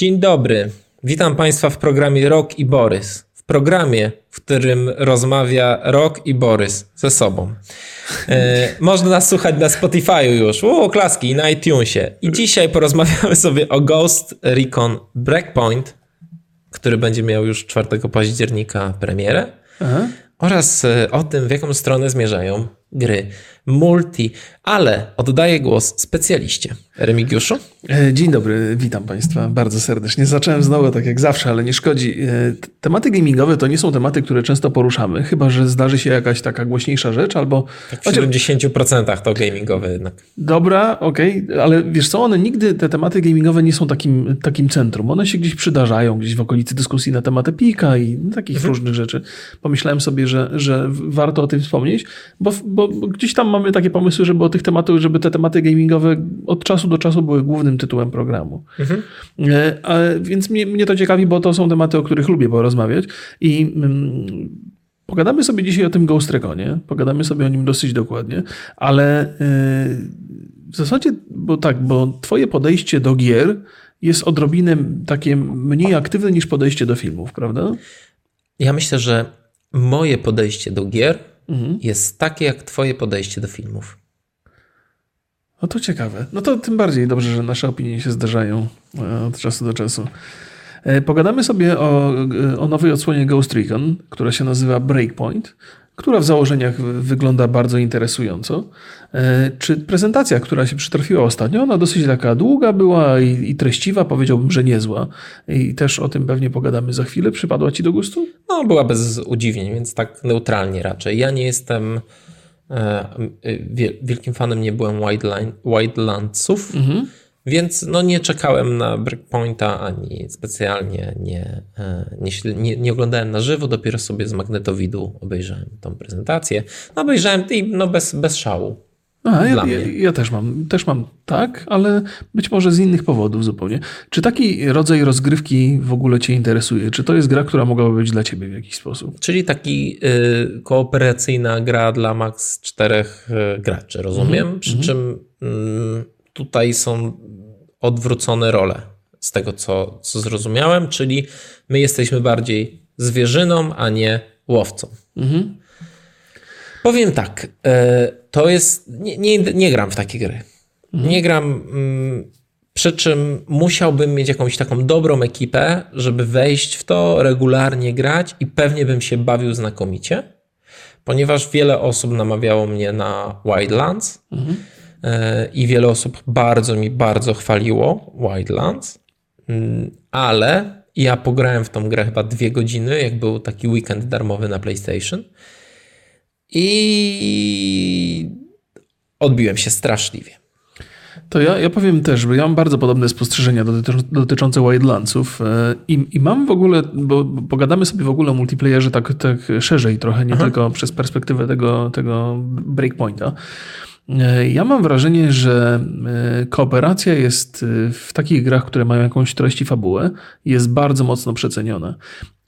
Dzień dobry. Witam Państwa w programie Rok i Borys. W programie, w którym rozmawia Rok i Borys ze sobą. E, można nas słuchać na Spotify już, o, klaski, na iTunesie. I dzisiaj porozmawiamy sobie o Ghost Recon Breakpoint, który będzie miał już 4 października premierę. Aha. Oraz e, o tym, w jaką stronę zmierzają gry multi, ale oddaję głos specjaliście. Remigiuszu? E, dzień dobry, witam Państwa bardzo serdecznie. Zacząłem znowu tak jak zawsze, ale nie szkodzi. E, tematy gamingowe to nie są tematy, które często poruszamy, chyba że zdarzy się jakaś taka głośniejsza rzecz albo... Tak w 70% to gamingowe jednak. Dobra, okej, okay, ale wiesz co, one nigdy, te tematy gamingowe nie są takim, takim centrum. One się gdzieś przydarzają, gdzieś w okolicy dyskusji na temat Epika i takich mhm. różnych rzeczy. Pomyślałem sobie, że, że warto o tym wspomnieć, bo, bo gdzieś tam mamy takie pomysły, żeby o tych tematach, żeby te tematy gamingowe od czasu do czasu były głównym tytułem programu. Mhm. E, a, więc mnie, mnie to ciekawi, bo to są tematy, o których lubię porozmawiać i mm, pogadamy sobie dzisiaj o tym Ghost Reconie, pogadamy sobie o nim dosyć dokładnie, ale e, w zasadzie, bo tak, bo twoje podejście do gier jest odrobinę takie mniej aktywne niż podejście do filmów, prawda? Ja myślę, że moje podejście do gier mhm. jest takie jak Twoje podejście do filmów. No to ciekawe. No to tym bardziej dobrze, że nasze opinie się zdarzają e, od czasu do czasu. E, pogadamy sobie o, o nowej odsłonie Ghost Recon, która się nazywa Breakpoint, która w założeniach wygląda bardzo interesująco. E, czy prezentacja, która się przytrafiła ostatnio, ona dosyć taka długa była i, i, treściwa, powiedziałbym, że niezła. I też o tym pewnie pogadamy za chwilę. Przypadła Ci do gustu? No, była bez udziwnień, więc tak neutralnie raczej. Ja nie jestem e, wielkim fanem, nie byłem Wildlandsów. Mhm. Więc no nie czekałem na Breakpointa ani specjalnie nie, e, nie, nie, nie, oglądałem na żywo, dopiero sobie z magnetowidu obejrzałem tą prezentację. No obejrzałem i no bez, bez szału. A, ja, ja, ja, też mam, też mam tak, ale być może z innych powodów zupełnie. Czy taki rodzaj rozgrywki w ogóle Cię interesuje? Czy to jest gra, która mogłaby być dla Ciebie w jakiś sposób? Czyli taki y, kooperacyjna gra dla max czterech y, graczy, rozumiem? Mm -hmm. Przy czym y, tutaj są odwrócone role z tego, co, co zrozumiałem, czyli my jesteśmy bardziej zwierzyną, a nie łowcą. Mhm. Powiem tak, e, to jest. Nie, nie, nie gram w takie gry. Mhm. Nie gram. Mm, przy czym musiałbym mieć jakąś taką dobrą ekipę, żeby wejść w to, regularnie grać i pewnie bym się bawił znakomicie, ponieważ wiele osób namawiało mnie na Wildlands. Mhm. E, i wiele osób bardzo mi bardzo chwaliło Wildlands, mm, ale ja pograłem w tą grę chyba dwie godziny, jak był taki weekend darmowy na PlayStation i odbiłem się straszliwie. To ja, ja powiem też, bo ja mam bardzo podobne spostrzeżenia dotyczące Wildlandsów e, i, i mam w ogóle, bo pogadamy sobie w ogóle o multiplayerze tak, tak szerzej trochę, nie Aha. tylko przez perspektywę tego, tego breakpointa. E, ja mam wrażenie, że e, kooperacja jest e, w takich grach, które mają jakąś treść i fabułę, jest bardzo mocno przeceniona.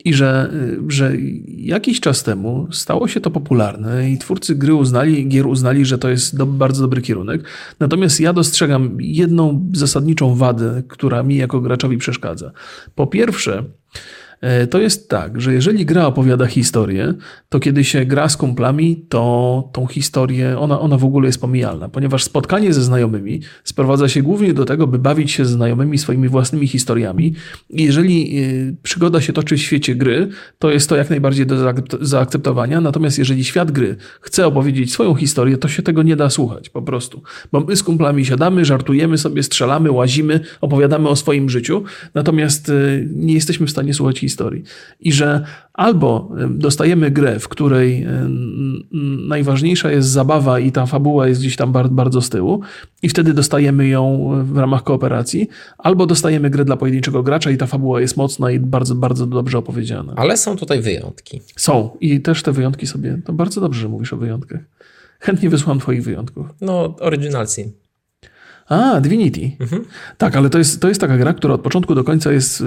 I że, że jakiś czas temu stało się to popularne i twórcy gry uznali, gier uznali, że to jest do, bardzo dobry kierunek. Natomiast ja dostrzegam jedną zasadniczą wadę, która mi jako graczowi przeszkadza. Po pierwsze, to jest tak, że jeżeli gra opowiada historię, to kiedy się gra z kumplami, to tą historię, ona, ona w ogóle jest pomijalna, ponieważ spotkanie ze znajomymi sprowadza się głównie do tego, by bawić się ze znajomymi swoimi własnymi historiami. I jeżeli e, przygoda się toczy w świecie gry, to jest to jak najbardziej do zaakceptowania. Natomiast jeżeli świat gry chce opowiedzieć swoją historię, to się tego nie da słuchać po prostu. Bo my z kumplami siadamy, żartujemy sobie, strzelamy, łazimy, opowiadamy o swoim życiu, natomiast e, nie jesteśmy w stanie słuchać historii historii. I że albo dostajemy grę, w której najważniejsza jest zabawa i ta fabuła jest gdzieś tam bardzo z tyłu, i wtedy dostajemy ją w ramach kooperacji, albo dostajemy grę dla pojedynczego gracza i ta fabuła jest mocna i bardzo, bardzo dobrze opowiedziana. Ale są tutaj wyjątki. Są i też te wyjątki sobie. To bardzo dobrze, że mówisz o wyjątkach. Chętnie wysłam Twoich wyjątków. No, Original Sin. A, Divinity. Mhm. Tak, ale to jest, to jest taka gra, która od początku do końca jest y,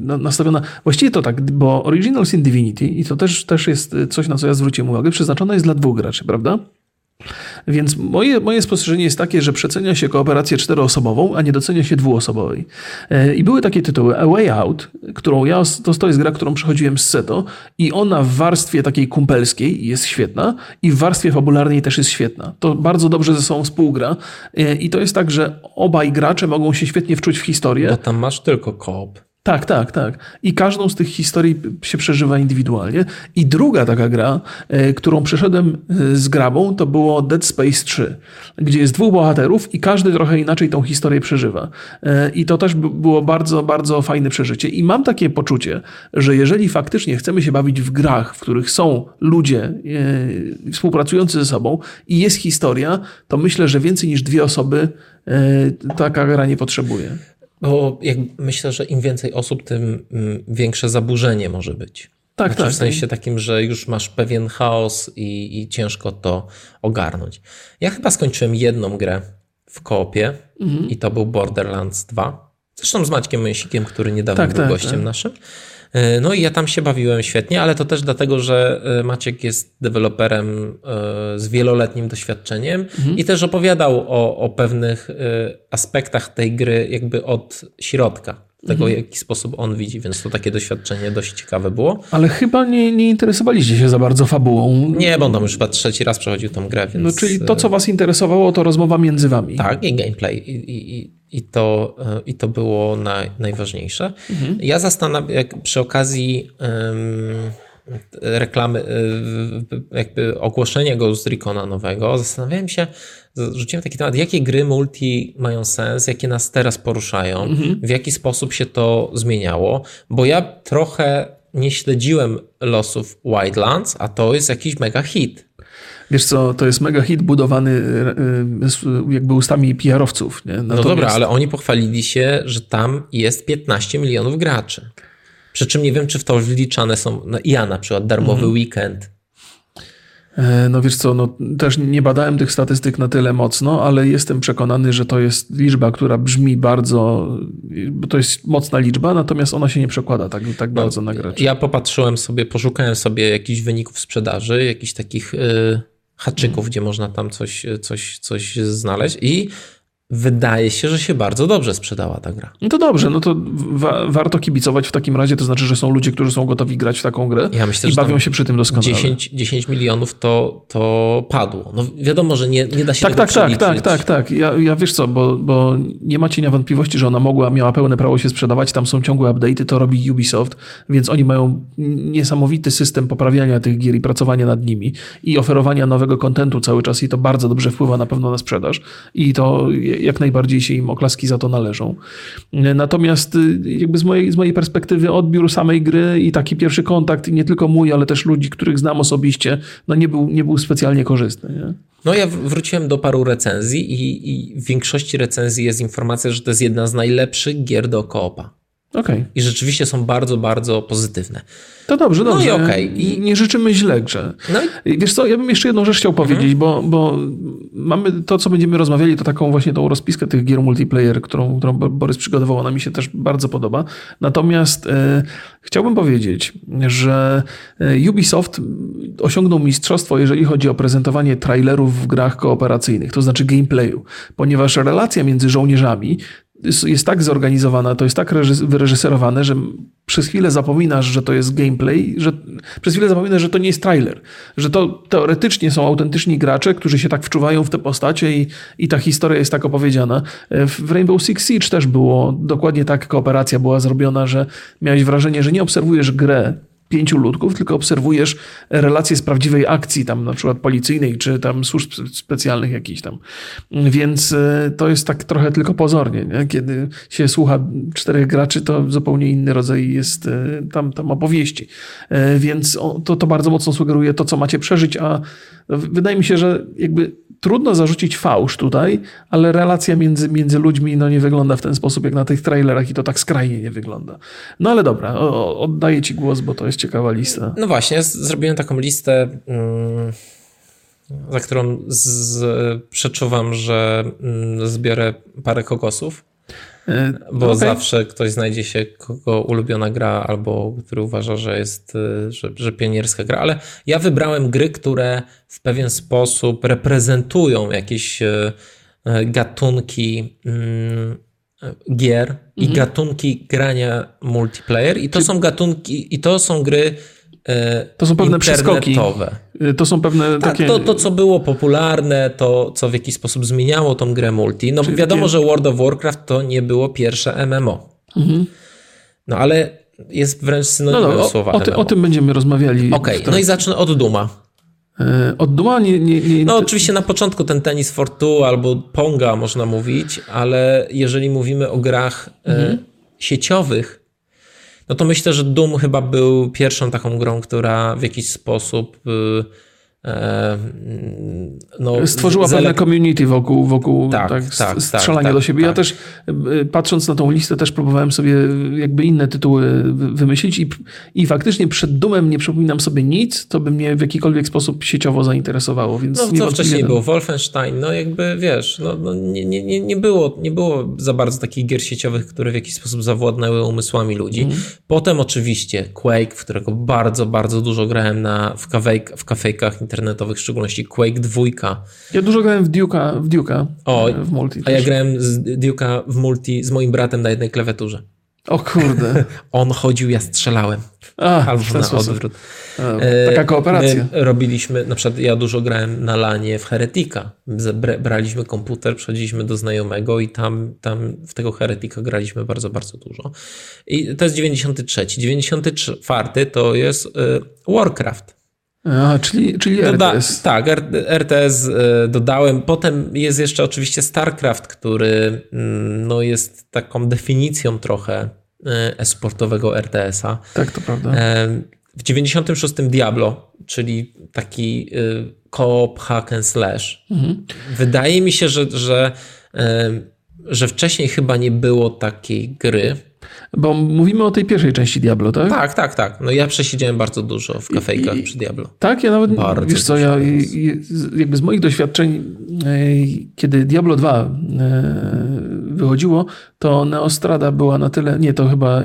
nastawiona. Właściwie to tak, bo Original Sin Divinity, i to też, też jest coś, na co ja zwróciłem uwagę, przeznaczona jest dla dwóch graczy, prawda? Więc moje, moje spostrzeżenie jest takie, że przecenia się kooperację czteroosobową, a nie docenia się dwuosobowej. E, I były takie tytuły. A Way Out, którą ja, to, to jest gra, którą przechodziłem z Seto i ona w warstwie takiej kumpelskiej jest świetna i w warstwie fabularnej też jest świetna. To bardzo dobrze ze sobą współgra e, i to jest tak, że obaj gracze mogą się świetnie wczuć w historię. Bo tam masz tylko koop. Tak, tak, tak. I każdą z tych historii się przeżywa indywidualnie. I druga taka gra, e, którą przeszedłem e, z grabą, to było Dead Space 3, gdzie jest dwóch bohaterów i każdy trochę inaczej tą historię przeżywa. E, I to też było bardzo, bardzo fajne przeżycie. I mam takie poczucie, że jeżeli faktycznie chcemy się bawić w grach, w których są ludzie współpracujący ze sobą i jest historia, to myślę, że więcej niż dwie osoby taka gra nie potrzebuje. Bo jak myślę, że im więcej osób, tym mm, większe zaburzenie może być. Tak, znaczy, tak. W sensie takim, że już masz pewien chaos i, i ciężko to ogarnąć. Ja chyba skończyłem jedną grę w koopie mhm. i to był Borderlands 2. Zresztą z Maćkiem Mysikiem, który niedawno tak, był tak, gościem tak. naszym. E, no i ja tam się bawiłem świetnie, ale to też dlatego, że e, Maciek jest deweloperem e, z wieloletnim doświadczeniem mhm. i też opowiadał o, o pewnych aspektach tej gry jakby od środka tego, mhm. w jaki sposób on widzi, więc to takie doświadczenie dość ciekawe było. Ale chyba nie, nie interesowaliście się za bardzo fabułą. Nie, bo on tam już chyba trzeci raz przechodził tą grę, więc... No, czyli to, co was interesowało, to rozmowa między wami. Tak, i gameplay. I, i, i, to, i to było naj, najważniejsze. Mhm. Ja zastanawiam, jak przy okazji... Um, reklamy, jakby ogłoszenia Ghost Recona nowego, zastanawiałem się, rzuciłem taki temat, jakie gry multi mają sens, jakie nas teraz poruszają, mhm. w jaki sposób się to zmieniało, bo ja trochę nie śledziłem losów Wildlands, a to jest jakiś mega hit. Wiesz co, to jest mega hit budowany e, jakby ustami PR-owców. Nie? Natomiast... No dobra, ale oni pochwalili się, że tam jest 15 milionów graczy. Przy czym nie wiem, czy w to wliczane są, no ja na przykład, darmowy mhm. weekend. E, no wiesz co, no też nie badałem tych statystyk na tyle mocno, ale jestem przekonany, że to jest liczba, która brzmi bardzo, bo to jest mocna liczba, natomiast ona się nie przekłada tak, tak no, bardzo na graczy. Ja popatrzyłem sobie, poszukałem sobie jakichś wyników sprzedaży, jakichś takich yy, haczyków, hmm. gdzie można tam coś, coś, coś znaleźć i wydaje się, że się bardzo dobrze sprzedała ta gra. No to dobrze, no to wa warto kibicować w takim razie, to znaczy, że są ludzie, którzy są gotowi grać w taką grę ja myślę, i bawią się przy tym doskonale. 10, 10 milionów to, to padło. No wiadomo, że nie, nie da się tak, tego tak, tak, tak, tak, tak. Ja, ja wiesz co, bo, bo nie ma cienia wątpliwości, że ona mogła, miała pełne prawo się sprzedawać, tam są ciągłe update'y, to robi Ubisoft, więc oni mają niesamowity system poprawiania tych gier i pracowania nad nimi i oferowania nowego kontentu cały czas i to bardzo dobrze wpływa na pewno na sprzedaż i to jak najbardziej się im oklaski za to należą. Natomiast y, jakby z mojej, z mojej perspektywy odbiór samej gry i taki pierwszy kontakt, nie tylko mój, ale też ludzi, których znam osobiście, no nie był, nie był specjalnie korzystny. Nie? No ja wróciłem do paru recenzji i, i w większości recenzji jest informacja, że to jest jedna z najlepszych gier do koopa. Okay. I rzeczywiście są bardzo, bardzo pozytywne. To dobrze, dobrze. No i okay. I nie życzymy źle grze. No i... Wiesz co, ja bym jeszcze jedną rzecz chciał powiedzieć, mhm. bo, bo mamy to, co będziemy rozmawiali, to taką właśnie tą rozpiskę tych gier multiplayer, którą, którą Borys przygotował, ona mi się też bardzo podoba. Natomiast e, chciałbym powiedzieć, że e, Ubisoft osiągnął mistrzostwo, jeżeli chodzi o prezentowanie trailerów w grach kooperacyjnych, to znaczy gameplayu, ponieważ relacja między żołnierzami jest tak zorganizowana, to jest tak wyreżyserowane, że przez chwilę zapominasz, że to jest gameplay, że przez chwilę zapominasz, że to nie jest trailer, że to teoretycznie są autentyczni gracze, którzy się tak wczuwają w te postacie i, i ta historia jest tak opowiedziana. W Rainbow Six Siege też było dokładnie tak, kooperacja była zrobiona, że miałeś wrażenie, że nie obserwujesz grę pięciu ludków, tylko obserwujesz relacje z prawdziwej akcji, tam na przykład policyjnej, czy tam służb specjalnych jakichś tam. Więc e, to jest tak trochę tylko pozornie, nie? kiedy się słucha czterech graczy, to zupełnie inny rodzaj jest e, tam, tam opowieści. E, więc to, to bardzo mocno sugeruje to, co macie przeżyć, a wydaje mi się, że jakby trudno zarzucić fałsz tutaj, ale relacja między, między ludźmi no, nie wygląda w ten sposób, jak na tych trailerach i to tak skrajnie nie wygląda. No ale dobra, oddaję ci głos, bo to jest ciekawa lista. No właśnie, zrobiłem taką listę, mm, za którą przeczuwam, że mm, zbiorę parę kokosów. E, Bo okay. zawsze ktoś znajdzie się, kogo ulubiona gra, albo który uważa, że jest, e, że, że pionierska gra. Ale ja wybrałem gry, które w pewien sposób reprezentują jakieś e, gatunki mm, gier i mhm. gatunki grania multiplayer. I to Czy... są gatunki, i to są gry to są pewne przeskoki. E, to są pewne tak, takie... To, to, co było popularne, to, co w jakiś sposób zmieniało tą grę multi. No Czyli wiadomo, że World of Warcraft to nie było pierwsze MMO. Mhm. No ale jest wręcz synonimem no, no, słowa o, ty, o, tym będziemy rozmawiali. Okej, okay, no i zacznę od Duma. E, od Duma nie, nie, nie... No oczywiście na początku ten tenis Fortu albo Ponga można mówić, ale jeżeli mówimy o grach mhm. sieciowych, no to myślę, że Doom chyba był pierwszą taką grą, która w jakiś sposób y, no, Stworzyła pewne community wokół, wokół tak, tak, tak strzelania tak, do siebie. Ja tak. też e, patrząc na tą listę też próbowałem sobie jakby inne tytuły wymyślić i, i faktycznie przed Dumem nie przypominam sobie nic, to by mnie w jakikolwiek sposób sieciowo zainteresowało. Więc no co wcześniej było? Wolfenstein, no jakby wiesz, no, no nie, nie, nie, było, nie było za bardzo takich gier sieciowych, które w jakiś sposób zawładnęły umysłami ludzi. Mm. Potem oczywiście Quake, w którego bardzo, bardzo dużo grałem na, w, kafejk, w kafejkach internetowych, w szczególności Quake 2. Ja dużo grałem w Duke'a, w, Duke'a, o, e, w multi. A też. ja grałem z Duke'a w multi z moim bratem na jednej klawiaturze. O kurde. On chodził, ja strzelałem. A, Albo na sposób. odwrót. A, e, taka kooperacja. My robiliśmy, na przykład ja dużo grałem na lanie w Heretika. Braliśmy komputer, przechodziliśmy do znajomego i tam, tam w tego Heretika graliśmy bardzo, bardzo dużo. I to jest 93. 94 to jest e, Warcraft. A, czyli, czyli Doda RTS. Tak, RTS e, dodałem. Potem jest jeszcze oczywiście StarCraft, który mm, no, jest taką definicją trochę e, esportowego RTS-a. Tak, to prawda. W 96 Diablo, czyli taki koop hack and slash. Mhm. Wydaje mi się, że, że, że wcześniej chyba nie było takiej gry. Bo mówimy o tej pierwszej części Diablo, tak? Tak, tak, tak. No ja przesiedziałem bardzo dużo w kafejkach I, przy Diablo. Tak, ja nawet, bardzo wiesz co, ja jakby z moich doświadczeń, e, kiedy Diablo 2 e, wychodziło, to Neostrada była na tyle, nie, to chyba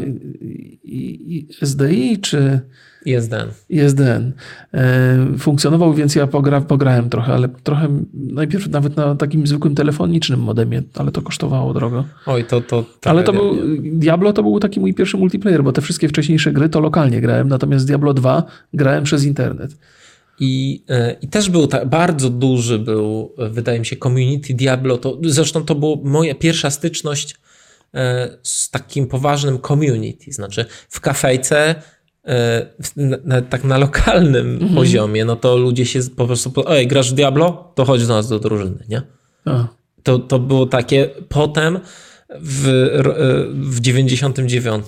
SDI, czy... ISDN. ISDN. E, funkcjonował, więc ja pogra, pograłem trochę, ale trochę najpierw nawet na takim zwykłym telefonicznym modemie, ale to kosztowało drogo. Oj, to... to ale to był, Diablo to był taki mój pierwszy multiplayer, bo te wszystkie wcześniejsze gry to lokalnie grałem, natomiast Diablo 2 grałem przez internet. I, e, I też był tak, bardzo duży był, wydaje mi się, community Diablo. To, zresztą to była moja pierwsza styczność e, z takim poważnym community. Znaczy w kafejce E, tak na lokalnym mhm. poziomie, no to ludzie się po prostu, ej, grasz w Diablo? To chodź do nas do drużyny, nie? To, to było takie, potem w, e, w 99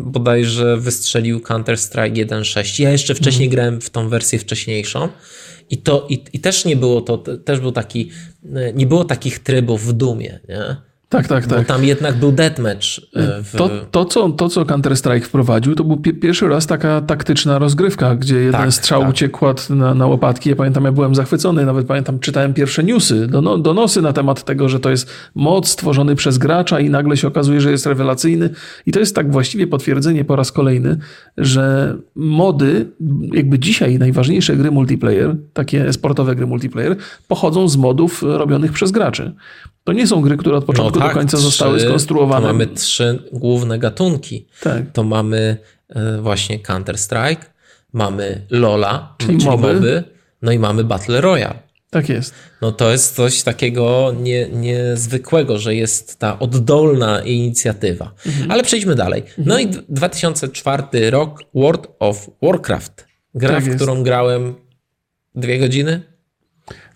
bodajże wystrzelił Counter-Strike 1.6. Ja jeszcze wcześniej mhm. grałem w tą wersję wcześniejszą i to i, i też nie było to, też był taki, e, nie było takich trybów w Dumie, nie? Tak, tak, tak. Bo tam jednak był deathmatch. E, w... To, to, co, to, co Counter-Strike wprowadził, to był pierwszy raz taka taktyczna rozgrywka, gdzie jeden tak, strzał tak. uciekł na, na łopatki. Ja pamiętam, ja byłem zachwycony, nawet pamiętam, czytałem pierwsze newsy, dono, donosy na temat tego, że to jest mod stworzony przez gracza i nagle się okazuje, że jest rewelacyjny. I to jest tak właściwie potwierdzenie po raz kolejny, że mody, jakby dzisiaj najważniejsze gry multiplayer, takie sportowe gry multiplayer, pochodzą z modów robionych przez graczy. To nie są gry, które od początku no tak, do końca zostały trzy, skonstruowane. To mamy trzy główne gatunki. Tak. To mamy e, właśnie Counter-Strike, mamy Lola, czyli, czyli moby. moby, no i mamy Battle Royale. Tak jest. No to jest coś takiego nie, niezwykłego, że jest ta oddolna inicjatywa. Mhm. Ale przejdźmy dalej. No mhm. i 2004 rok World of Warcraft. Gra, tak w którą grałem dwie godziny,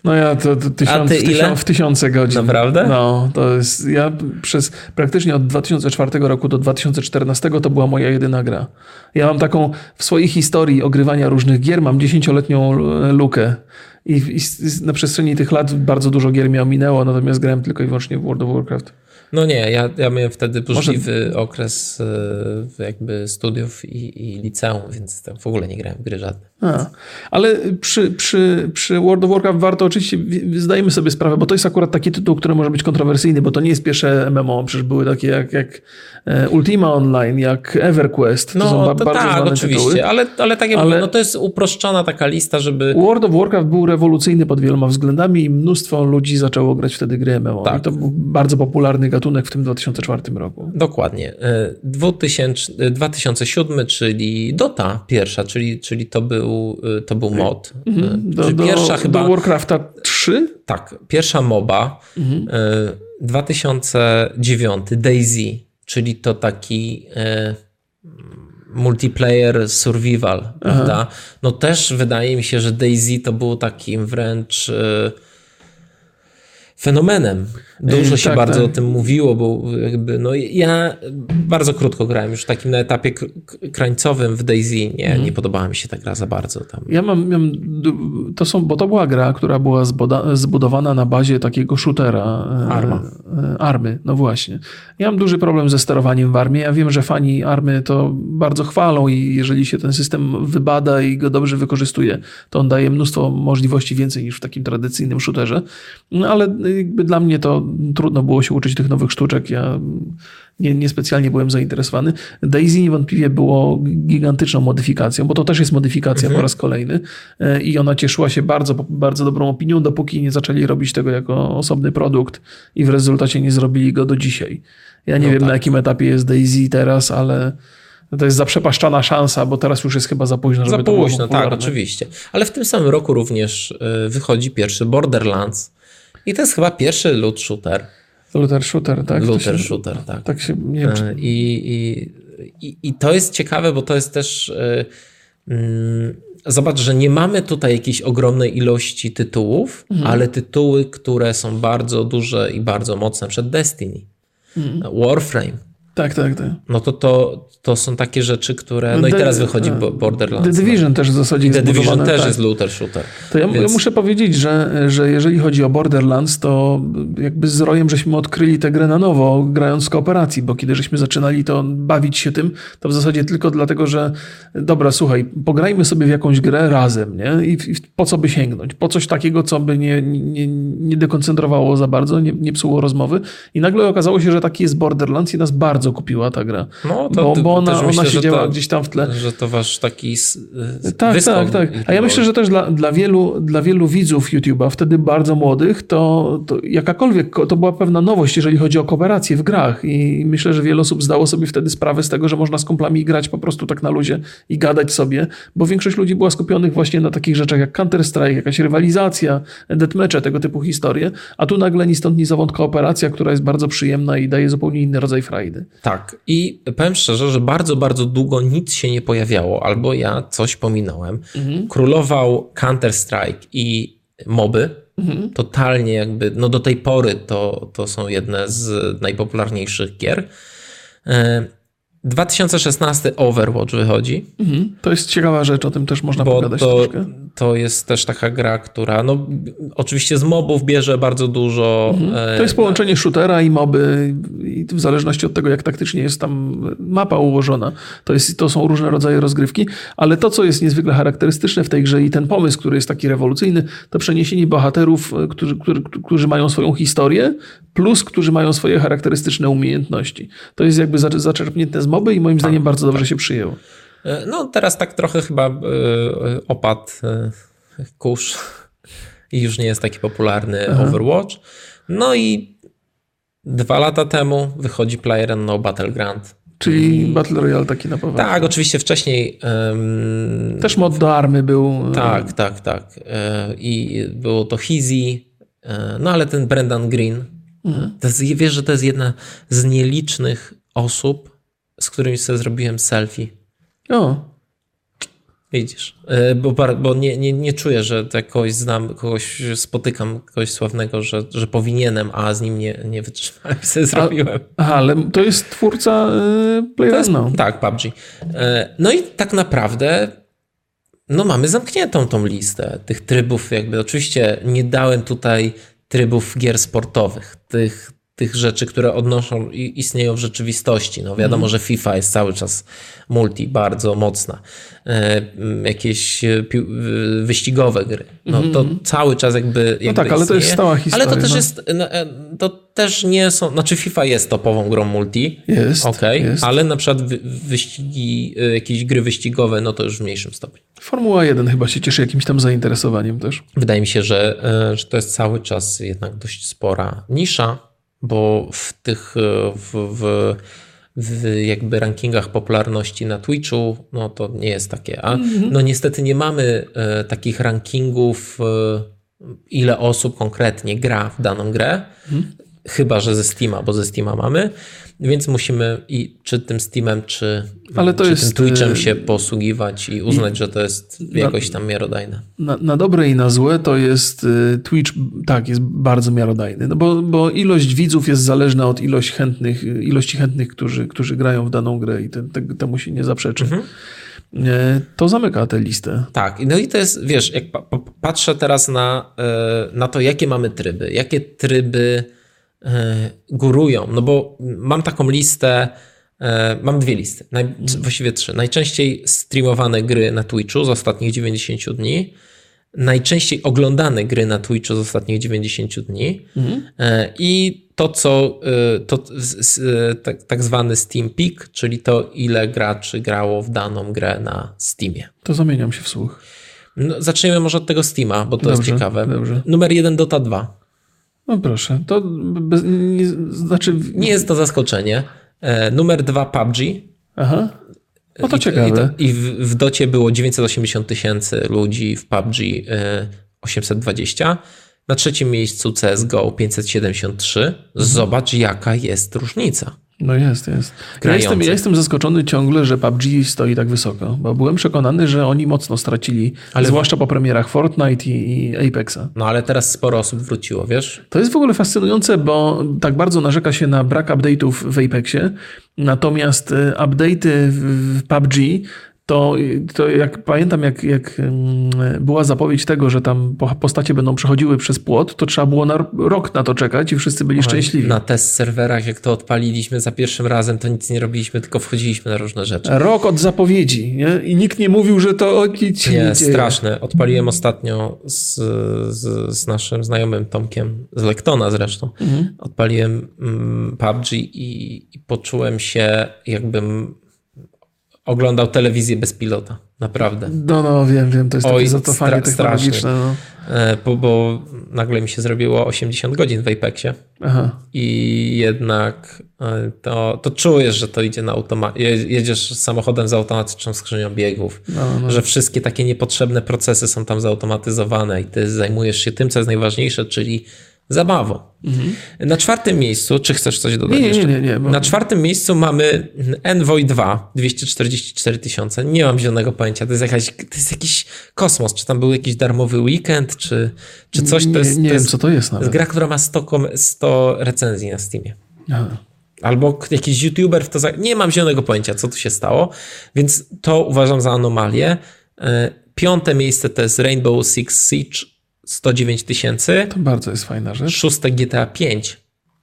no ja to, to tysiąc, tysiąc, w tysiące godzin. Naprawdę? No, to jest, ja przez praktycznie od 2004 roku do 2014 to była moja jedyna gra. Ja mam taką, w swojej historii ogrywania różnych gier mam dziesięcioletnią lukę. I, I, na przestrzeni tych lat bardzo dużo gier mi ominęło, natomiast grałem tylko i wyłącznie w World of Warcraft. No nie, ja, ja miałem wtedy burzliwy Może... okres e, jakby studiów i, i liceum, więc w ogóle nie grałem w gry żadne. A, ale przy, przy, przy World of Warcraft warto oczywiście, zdajemy sobie sprawę, bo to jest akurat taki tytuł, który może być kontrowersyjny, bo to nie jest pierwsze MMO, przecież były takie jak, jak e, Ultima Online, jak EverQuest, to no, są to bardzo tak, znane oczywiście, tytuły. ale, ale tak jak Ale- mówię, no to jest uproszczona taka lista, żeby... World of Warcraft był rewolucyjny pod wieloma względami i mnóstwo ludzi zaczęło grać wtedy gry MMO. Tak. I to był bardzo popularny gatunek w tym 2004 roku. Dokładnie. E, 2000, e, 2007, czyli Dota pierwsza, czyli, czyli to, był, e, to był mod. Do, czyli do, pierwsza chyba... do Warcrafta 3? Tak, pierwsza MOBA, e, 2009, DayZ, czyli to taki e, multiplayer survival, prawda? No też wydaje mi się, że DayZ to był takim wręcz e, fenomenem. Dużo się tak, bardzo tak. o tym mówiło, bo jakby, no ja bardzo krótko grałem już takim na etapie krańcowym w DayZ. Nie, nie podobała mi się ta gra za bardzo tam. Ja mam, mam, to są, bo to była gra, która była zbudowana na bazie takiego shootera. e, Arma. e, Army, no właśnie. Ja mam duży problem ze sterowaniem w armii. Ja wiem, że fani army to bardzo chwalą i jeżeli się ten system wybada i go dobrze wykorzystuje, to on daje mnóstwo możliwości więcej niż w takim tradycyjnym shooterze. No ale jakby dla mnie to trudno było się uczyć tych nowych sztuczek. Ja nie, niespecjalnie byłem zainteresowany. Daisy niewątpliwie było gigantyczną modyfikacją, bo to też jest modyfikacja po raz kolejny E, i ona cieszyła się bardzo, bardzo dobrą opinią, dopóki nie zaczęli robić tego jako osobny produkt i w rezultacie nie zrobili go do dzisiaj. Ja nie No wiem tak. na jakim etapie jest Daisy teraz, ale to jest zaprzepaszczana szansa, bo teraz już jest chyba za późno, żeby Za późno, tak, oczywiście. Ale w tym samym roku również y, wychodzi pierwszy Borderlands. I to jest chyba pierwszy loot shooter. Looter shooter, tak? Looter się, shooter, tak. tak się, nie wiem, czy, Y, I, i, i, to jest ciekawe, bo to jest też. y, mm, Zobacz, że nie mamy tutaj jakiejś ogromnej ilości tytułów, Mhm. ale tytuły, które są bardzo duże i bardzo mocne przed Destiny. Mhm. Warframe. Tak, tak, tak. No to, to to są takie rzeczy, które. No i teraz wychodzi Bo- Borderlands. The Division też w zasadzie no. The Division też tak. jest looter shooter. To ja, ja Więc- muszę powiedzieć, że, że jeżeli chodzi o Borderlands, to jakby z Rojem żeśmy odkryli tę grę na nowo, grając w kooperacji, bo kiedy żeśmy zaczynali to bawić się tym, to w zasadzie tylko dlatego, że dobra, słuchaj, pograjmy sobie w jakąś grę razem, nie? I, i po co by sięgnąć? Po coś takiego, co by nie, nie, nie dekoncentrowało za bardzo, nie, nie psuło rozmowy. I nagle okazało się, że taki jest Borderlands i nas bardzo kupiła ta gra. No, to, bo, bo ona, myślę, ona że siedziała to- gdzieś tam w tle. Że to wasz taki s- Tak, tak, tak. A ja myślę, że też dla, dla, wielu, dla wielu widzów YouTube'a, wtedy bardzo młodych, to, to jakakolwiek, ko- to była pewna nowość, jeżeli chodzi o kooperację w grach i myślę, że wiele osób zdało sobie wtedy sprawę z tego, że można z kumplami grać po prostu tak na luzie i gadać sobie, bo większość ludzi była skupionych właśnie na takich rzeczach jak Counter-Strike, jakaś rywalizacja, deathmatche, tego typu historie, a tu nagle ni stąd ni zowąd kooperacja, która jest bardzo przyjemna i daje zupełnie inny rodzaj frajdy. Tak. I powiem szczerze, że bardzo, bardzo długo nic się nie pojawiało, albo ja coś pominąłem. Mhm. Królował Counter-Strike i moby. Mhm. Totalnie jakby, no do tej pory to, to są jedne z najpopularniejszych gier. E, 2016 Overwatch wychodzi, Mhm. To jest ciekawa rzecz, o tym też można bo pogadać to, troszkę. to jest też taka gra, która no, oczywiście z mobów bierze bardzo dużo. e, To jest połączenie shootera i moby i w zależności od tego, jak taktycznie jest tam mapa ułożona, to, jest, to są różne rodzaje rozgrywki, ale to, co jest niezwykle charakterystyczne w tej grze i ten pomysł, który jest taki rewolucyjny, to przeniesienie bohaterów, e, którzy, którzy, którzy mają swoją historię, plus którzy mają swoje charakterystyczne umiejętności. To jest jakby zac- zaczerpnięte z moby i moim zdaniem bardzo dobrze się przyjęło. E, No, teraz tak trochę chyba e, opadł e, kurz i już nie jest taki popularny Overwatch. No i dwa lata temu wychodzi PlayerUnknown Battleground. Czyli Battle Royale taki na poważnie. Tak, oczywiście wcześniej. Też mod do army był. tak, tak, tak. I było to Hizy, e, no ale ten Brendan Green. Mhm. To jest, wiesz, że to jest jedna z nielicznych osób, z którymi sobie zrobiłem selfie. O, Widzisz, E, bo, bo nie, nie, nie czuję, że kogoś znam, kogoś spotykam, kogoś sławnego, że, że powinienem, a z nim nie, nie wytrzymałem sobie zrobiłem. aha, ale to jest twórca y, jest, tak, PUBG. E, No i tak naprawdę no mamy zamkniętą tą listę tych trybów, jakby oczywiście nie dałem tutaj trybów gier sportowych, tych tych rzeczy, które odnoszą i istnieją w rzeczywistości. No wiadomo, że FIFA jest cały czas multi, bardzo mocna. E, jakieś e, wyścigowe gry. No to cały czas jakby, jakby No tak, ale to istnieje. jest stała historia. Ale to też no. jest, no, e, to też nie są, znaczy FIFA jest topową grą multi. Jest, Okej, jest. ale na przykład wy, wyścigi, e, jakieś gry wyścigowe, no to już w mniejszym stopniu. Formuła 1 chyba się cieszy jakimś tam zainteresowaniem też. Wydaje mi się, że, że to jest cały czas jednak dość spora nisza, bo w tych e, w, w, w jakby rankingach popularności na Twitchu, no to nie jest takie. A no niestety nie mamy e, takich rankingów, e, ile osób konkretnie gra w daną grę, chyba że ze Steama, bo ze Steama mamy, więc musimy i czy tym Steamem, czy, Ale to czy jest, tym Twitchem e, się posługiwać i uznać, że to jest jakoś tam miarodajne. Na, na dobre i na złe to jest y, Twitch, tak, jest bardzo miarodajny, no bo, bo ilość widzów jest zależna od ilość chętnych, y, ilości chętnych, którzy, którzy grają w daną grę i te, te, temu się nie zaprzeczy. E, To zamyka tę listę. Tak, no i to jest, wiesz, jak pa- pa- patrzę teraz na, e, na to, jakie mamy tryby, jakie tryby górują, no bo mam taką listę, e, mam dwie listy, naj, właściwie trzy. Najczęściej streamowane gry na Twitchu z ostatnich 90 dni, najczęściej oglądane gry na Twitchu z ostatnich 90 dni e, i to, co e, to tak, tak zwany Steam Peak, czyli to, ile graczy grało w daną grę na Steamie. To zamieniam się w słuch. No, zacznijmy może od tego Steama, bo to Dobrze, jest ciekawe. dobrze. Numer jeden Dota 2. No proszę, to bez, nie, znaczy... Nie jest to zaskoczenie. E, numer dwa PUBG. Aha, no to I, ciekawe. I, I w, w Docie było 980 tysięcy ludzi, w PUBG e, 820. Na trzecim miejscu CSGO 573. Zobacz, jaka jest różnica. No jest, jest. Ja jestem, ja jestem zaskoczony ciągle, że PUBG stoi tak wysoko, bo byłem przekonany, że oni mocno stracili, Ale- zwłaszcza po premierach Fortnite i, i Apexa. No ale teraz sporo osób wróciło, wiesz? To jest w ogóle fascynujące, bo tak bardzo narzeka się na brak update'ów w Apexie, natomiast e, update'y w PUBG to, to jak pamiętam, jak, jak była zapowiedź tego, że tam po- postacie będą przechodziły przez płot, to trzeba było na rok na to czekać i wszyscy byli szczęśliwi. Na test serwerach, jak to odpaliliśmy za pierwszym razem, to nic nie robiliśmy, tylko wchodziliśmy na różne rzeczy. Rok od zapowiedzi nie? i nikt nie mówił, że to nic nie Nie, straszne. Odpaliłem ostatnio z, z, z naszym znajomym Tomkiem, z Lektona zresztą. Odpaliłem mm, PUBG i, i poczułem się, jakbym oglądał telewizję bez pilota. Naprawdę. No, no, wiem, wiem, to jest Oj, takie zacofanie stra- technologiczne. No. E, Bo, bo nagle mi się zrobiło 80 godzin w Apexie Aha. i jednak e, to, to czujesz, że to idzie na automat. Jedziesz samochodem z automatyczną skrzynią biegów, No, no. że wszystkie takie niepotrzebne procesy są tam zautomatyzowane i ty zajmujesz się tym, co jest najważniejsze, czyli zabawą. Na czwartym miejscu, czy chcesz coś dodać Mhm. Nie, nie, jeszcze? nie, nie, bo- Na czwartym miejscu mamy Envoy 2, 244 tysiące. Nie mam zielonego pojęcia, to jest, jakaś, to jest jakiś kosmos. Czy tam był jakiś darmowy weekend, czy, czy coś? Nie, to jest, nie to wiem, jest, co to jest to jest nawet. gra, która ma 100, kom- 100 recenzji na Steamie. Aha. Albo jakiś youtuber w to. Za... Nie mam zielonego pojęcia, co tu się stało, więc to uważam za anomalię. E, Piąte miejsce to jest Rainbow Six Siege 109 tysięcy. To bardzo jest fajna rzecz. Szóste GTA 5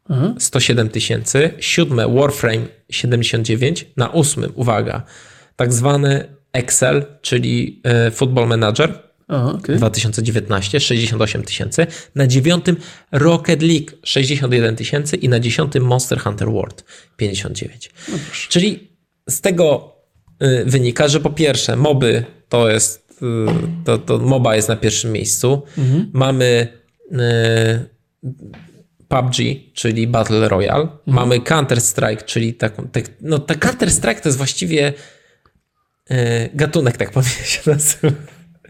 Aha. 107 tysięcy. Siódme Warframe 79. Na ósmym, uwaga, tak zwany Excel, czyli e, Football Manager Aha, okej. 2019 68 tysięcy, na dziewiątym Rocket League 61 tysięcy i na dziesiątym Monster Hunter World 59. No. Czyli z tego y, wynika, że po pierwsze moby to jest, to, to MOBA jest na pierwszym miejscu. Mamy y, PUBG, czyli Battle Royale. Mamy Counter-Strike, czyli taką, tak, no ta Counter-Strike to jest właściwie y, gatunek, tak powiem się nazywa.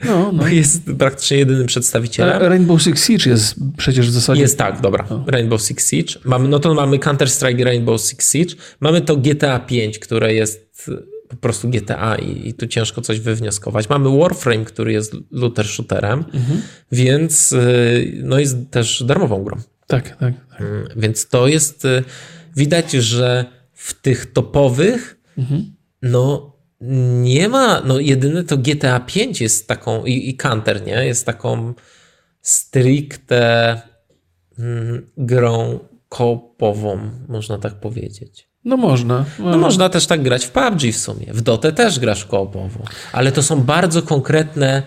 No, no. Jest praktycznie jedynym przedstawicielem. A Rainbow Six Siege jest przecież w zasadzie... Jest tak, dobra. Rainbow Six Siege. Mamy, no to mamy Counter-Strike i Rainbow Six Siege. Mamy to GTA 5, które jest po prostu GTA i, i tu ciężko coś wywnioskować. Mamy Warframe, który jest looter shooterem, więc y, no jest też darmową grą. Tak, tak. tak. Mm, Więc to jest, y, widać, że w tych topowych, no nie ma, no jedyne to GTA 5 jest taką, i, i Counter, nie? Jest taką stricte mm, grą koopową, można tak powiedzieć. No można. No można też tak grać w PUBG w sumie. W Dotę też grasz koopowo. Ale to są bardzo konkretne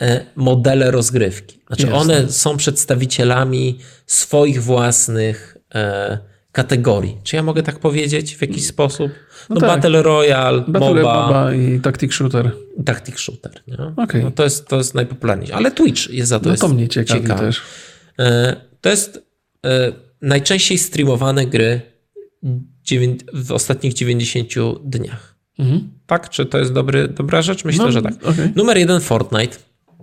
e, modele rozgrywki. Znaczy Jasne. one są przedstawicielami swoich własnych e, kategorii. Czy ja mogę tak powiedzieć w jakiś sposób? No, tak. Battle Royale, Battle MOBA, MOBA i Tactic Shooter. Tactic Shooter. Nie? Okej. No to, jest, to jest najpopularniejsze. Ale Twitch jest za to No jest to mnie ciekawi też. E, To jest najczęściej streamowane gry w ostatnich 90 dniach. Mhm. Tak? Czy to jest dobry, dobra rzecz? Myślę, No, że tak. okej. Numer jeden Fortnite.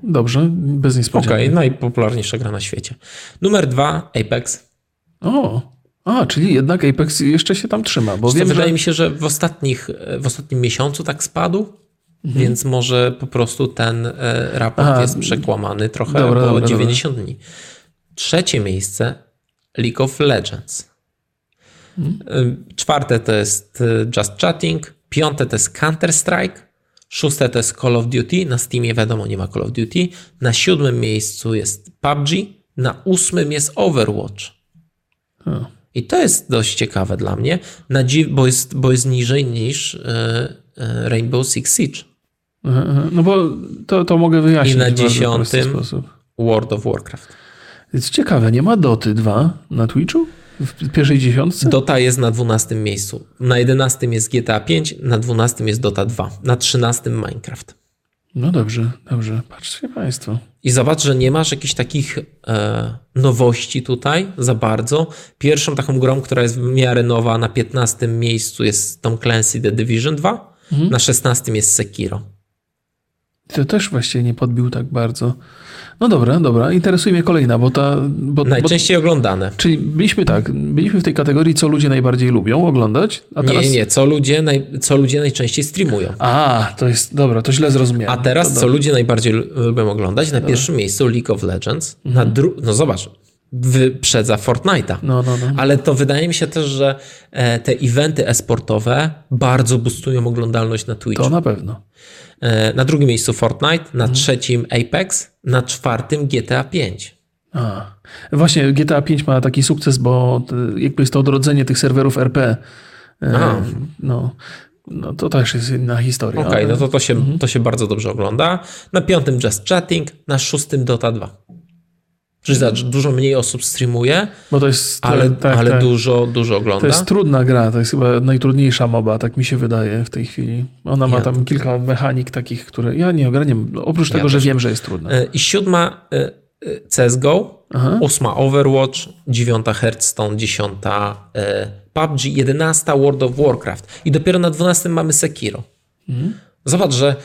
Dobrze, bez Okej, niespodzianek. najpopularniejsza gra na świecie. Numer dwa Apex. O, a, czyli jednak Apex jeszcze się tam trzyma, bo Wiem, wiem, wydaje że... mi się, że w, ostatnich, w ostatnim miesiącu tak spadł, Mhm. więc może po prostu ten e, raport Aha. jest przekłamany trochę, Dobra, bo dobra, 90 dni. Trzecie miejsce League of Legends. E, Czwarte to jest e, Just Chatting, piąte to jest Counter-Strike, szóste to jest Call of Duty, na Steamie wiadomo nie ma Call of Duty, na siódmym miejscu jest PUBG, na ósmym jest Overwatch. O. I to jest dość ciekawe dla mnie, na dziw, bo, jest, bo jest niżej niż e, Rainbow Six Siege. No bo to, to mogę wyjaśnić I na dziesiątym? World of Warcraft. Jest ciekawe, nie ma Doty 2 na Twitchu? W pierwszej dziesiątce? Dota jest na 12 miejscu, na 11 jest GTA 5, na 12 jest Dota 2, na 13 Minecraft. No dobrze, dobrze. Patrzcie Państwo. I zobacz, że nie masz jakichś takich e, nowości tutaj za bardzo. Pierwszą taką grą, która jest w miarę nowa, na 15 miejscu jest Tom Clancy The Division 2, na 16 jest Sekiro. To też właściwie nie podbił tak bardzo. No dobra, dobra. Interesuje mnie kolejna, bo ta... Bo, bo, Najczęściej oglądane. czyli byliśmy tak, byliśmy w tej kategorii, co ludzie najbardziej lubią oglądać, a teraz... Nie, nie, co ludzie, naj, co ludzie najczęściej streamują. A, to jest, dobra, to źle zrozumiałem. A teraz, to co ludzie najbardziej lu- lubią oglądać? Na pierwszym miejscu League of Legends, na dru- no zobacz, wyprzedza Fortnite'a. No, no, no. Ale to wydaje mi się też, że e, te eventy e-sportowe bardzo boostują oglądalność na Twitchu. To na pewno. E, Na drugim miejscu Fortnite, na Mhm. trzecim Apex, na czwartym GTA 5. A. Właśnie GTA 5 ma taki sukces, bo to, jakby jest to odrodzenie tych serwerów RP. E, A. no, no to też jest inna historia. Okej, ale- no to to się, Mhm. to się bardzo dobrze ogląda. Na piątym Just Chatting, na szóstym Dota 2. Czyli zobacz, dużo mniej osób streamuje, Bo to jest, ale, tak, ale tak. dużo, dużo To ogląda. jest trudna gra, to jest chyba najtrudniejsza moba, tak mi się wydaje w tej chwili. Ona ma Ja tam kilka mechanik takich, które ja nie ogarniam. Oprócz tego, że wiem, że jest trudna. E, I siódma e, e, CSGO, Aha. ósma Overwatch, dziewiąta Hearthstone, dziesiąta PUBG, jedenasta World of Warcraft. I dopiero na dwunastym mamy Sekiro. Mhm. Zobacz, że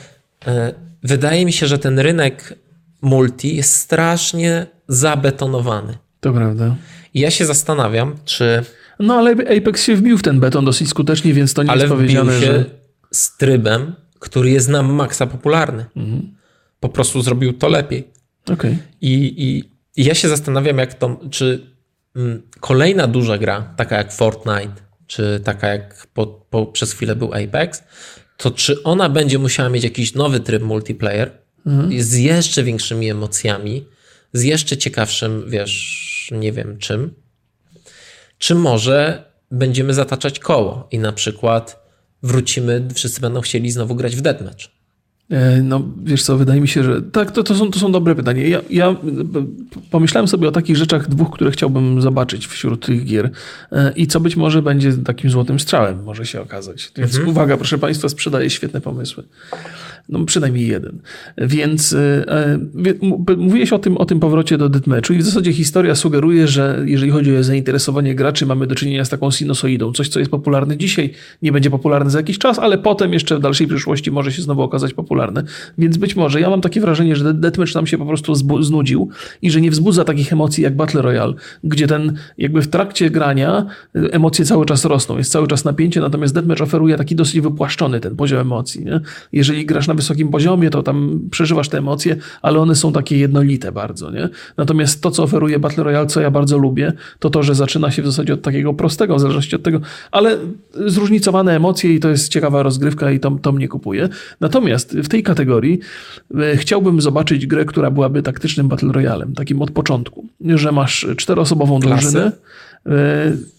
wydaje mi się, że ten rynek multi jest strasznie zabetonowany. To prawda. I ja się zastanawiam, czy... No ale Apex się wbił w ten beton dosyć skutecznie, więc to nie ale jest wbił powiedziane, się że... z trybem, który jest na maksa popularny. Mhm. Po prostu zrobił to lepiej. Okej. I, i, I ja się zastanawiam, jak to, czy mm, kolejna duża gra, taka jak Fortnite, czy taka jak po, po, przez chwilę był Apex, to czy ona będzie musiała mieć jakiś nowy tryb multiplayer z jeszcze większymi emocjami, z jeszcze ciekawszym, wiesz, nie wiem czym, czy może będziemy zataczać koło i na przykład wrócimy, wszyscy będą chcieli znowu grać w deathmatch. E, No, wiesz co, wydaje mi się, że tak, to, to, są, to są dobre pytania. Ja, ja b- pomyślałem sobie o takich rzeczach dwóch, które chciałbym zobaczyć wśród tych gier E, i co być może będzie takim złotym strzałem, może się okazać. Więc uwaga, proszę Państwa, sprzedaję świetne pomysły. No przynajmniej jeden. Więc e, e, mówiłeś o tym, o tym powrocie do deathmatchu i w zasadzie historia sugeruje, że jeżeli chodzi o zainteresowanie graczy, mamy do czynienia z taką sinusoidą. Coś, co jest popularne dzisiaj, nie będzie popularne za jakiś czas, ale potem jeszcze w dalszej przyszłości może się znowu okazać popularne. Więc być może ja mam takie wrażenie, że deathmatch nam się po prostu znudził i że nie wzbudza takich emocji jak Battle Royale, gdzie ten jakby w trakcie grania y, emocje cały czas rosną, jest cały czas napięcie, natomiast deathmatch oferuje taki dosyć wypłaszczony ten poziom emocji. Nie? Jeżeli grasz na wysokim poziomie, to tam przeżywasz te emocje, ale one są takie jednolite bardzo. Nie? Natomiast to, co oferuje Battle Royale, co ja bardzo lubię, to to, że zaczyna się w zasadzie od takiego prostego, w zależności od tego, ale zróżnicowane emocje i to jest ciekawa rozgrywka i to, to mnie kupuje. Natomiast w tej kategorii e, chciałbym zobaczyć grę, która byłaby taktycznym Battle Royalem, takim od początku, że masz czteroosobową Klasy? drużynę,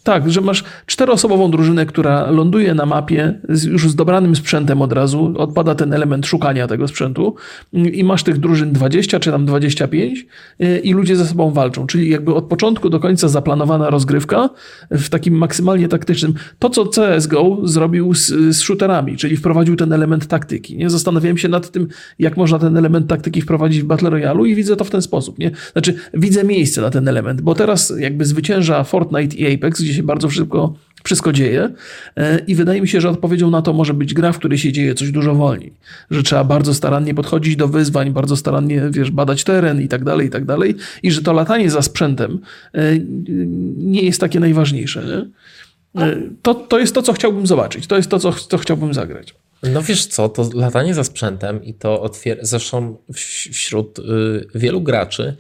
tak, że masz czteroosobową drużynę, która ląduje na mapie z, już z dobranym sprzętem od razu, odpada ten element szukania tego sprzętu i masz tych drużyn 20 czy tam 25 e, i ludzie ze sobą walczą, czyli jakby od początku do końca zaplanowana rozgrywka w takim maksymalnie taktycznym. To, co CSGO zrobił z, z shooterami, czyli wprowadził ten element taktyki. Nie? Zastanawiałem się nad tym, jak można ten element taktyki wprowadzić w Battle Royale i widzę to w ten sposób. Nie? Znaczy, widzę miejsce na ten element, bo teraz jakby zwycięża Fortnite i Apex, gdzie się bardzo szybko wszystko dzieje e, i wydaje mi się, że odpowiedzią na to może być gra, w której się dzieje coś dużo wolniej. Że trzeba bardzo starannie podchodzić do wyzwań, bardzo starannie, wiesz, badać teren i tak dalej, i tak dalej i że to latanie za sprzętem e, nie jest takie najważniejsze. Nie? E, to, to jest to, co chciałbym zobaczyć. To jest to, co, co chciałbym zagrać. No wiesz co, to latanie za sprzętem i to otwiera, zresztą wśród y, wielu graczy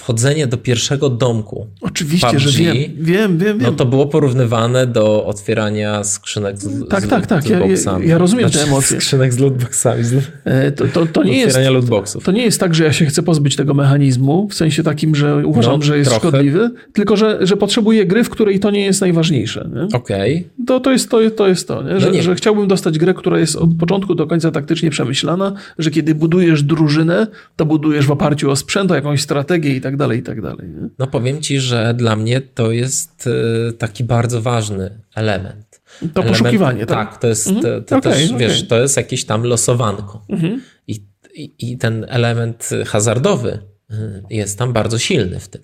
wchodzenie do pierwszego domku. Oczywiście, PUBG, że wiem. Wiem, wiem, wiem. No to było porównywane do otwierania skrzynek z, tak, z, tak, tak. Ja, ja, rozumiem znaczy, te emocje. Skrzynek z lootboxami. Z, e, to, to, to, nie jest, lootboxów. To nie jest tak, że ja się chcę pozbyć tego mechanizmu, w sensie takim, że uważam, no, że jest trochę. szkodliwy, tylko że, że potrzebuję gry, w której to nie jest najważniejsze. Okej. Okay. To, to, jest, to, to jest to, nie? Że, no nie. że chciałbym dostać grę, która jest od początku do końca taktycznie przemyślana, że kiedy budujesz drużynę, to budujesz w oparciu o sprzęt, o jakąś strategię i tak dalej, i tak dalej. Nie? No powiem ci, że dla mnie to jest e, taki bardzo ważny element. To element, poszukiwanie, tak? Tak, to jest mhm. to, okay, też, okay. wiesz, to jest jakieś tam losowanko. Mhm. I, i, I ten element hazardowy e, jest tam bardzo silny w tym.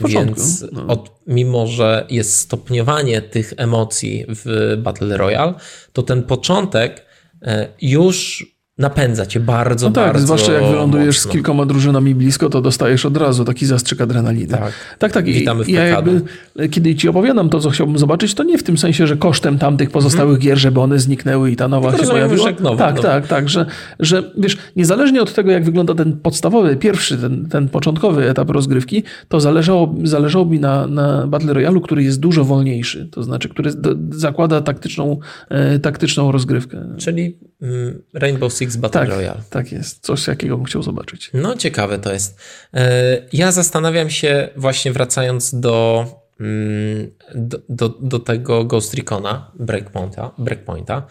Więc no. od, mimo, że jest stopniowanie tych emocji w Battle Royale, to ten początek e, już napędza cię bardzo, no tak, bardzo zwłaszcza jak wylądujesz mocno. z kilkoma drużynami blisko, to dostajesz od razu taki zastrzyk adrenaliny. Tak, tak. tak. Witamy w ja jakby, Kiedy ci opowiadam to, co chciałbym zobaczyć, to nie w tym sensie, że kosztem tamtych pozostałych gier, żeby one zniknęły i ta nowa Tylko się pojawiła. Nowy, tak, nowy. tak, tak, że, że wiesz, niezależnie od tego, jak wygląda ten podstawowy, pierwszy, ten, ten początkowy etap rozgrywki, to zależało, zależało mi na, na Battle Royale, który jest dużo wolniejszy, to znaczy, który zakłada taktyczną, e, taktyczną rozgrywkę. Czyli mm, Rainbow Six Six Battle tak, Royale. Tak jest, coś jakiego bym chciał zobaczyć. No ciekawe to jest. E, ja zastanawiam się właśnie wracając do, mm, do, do, do tego Ghost Recona Breakpointa, Breakpointa,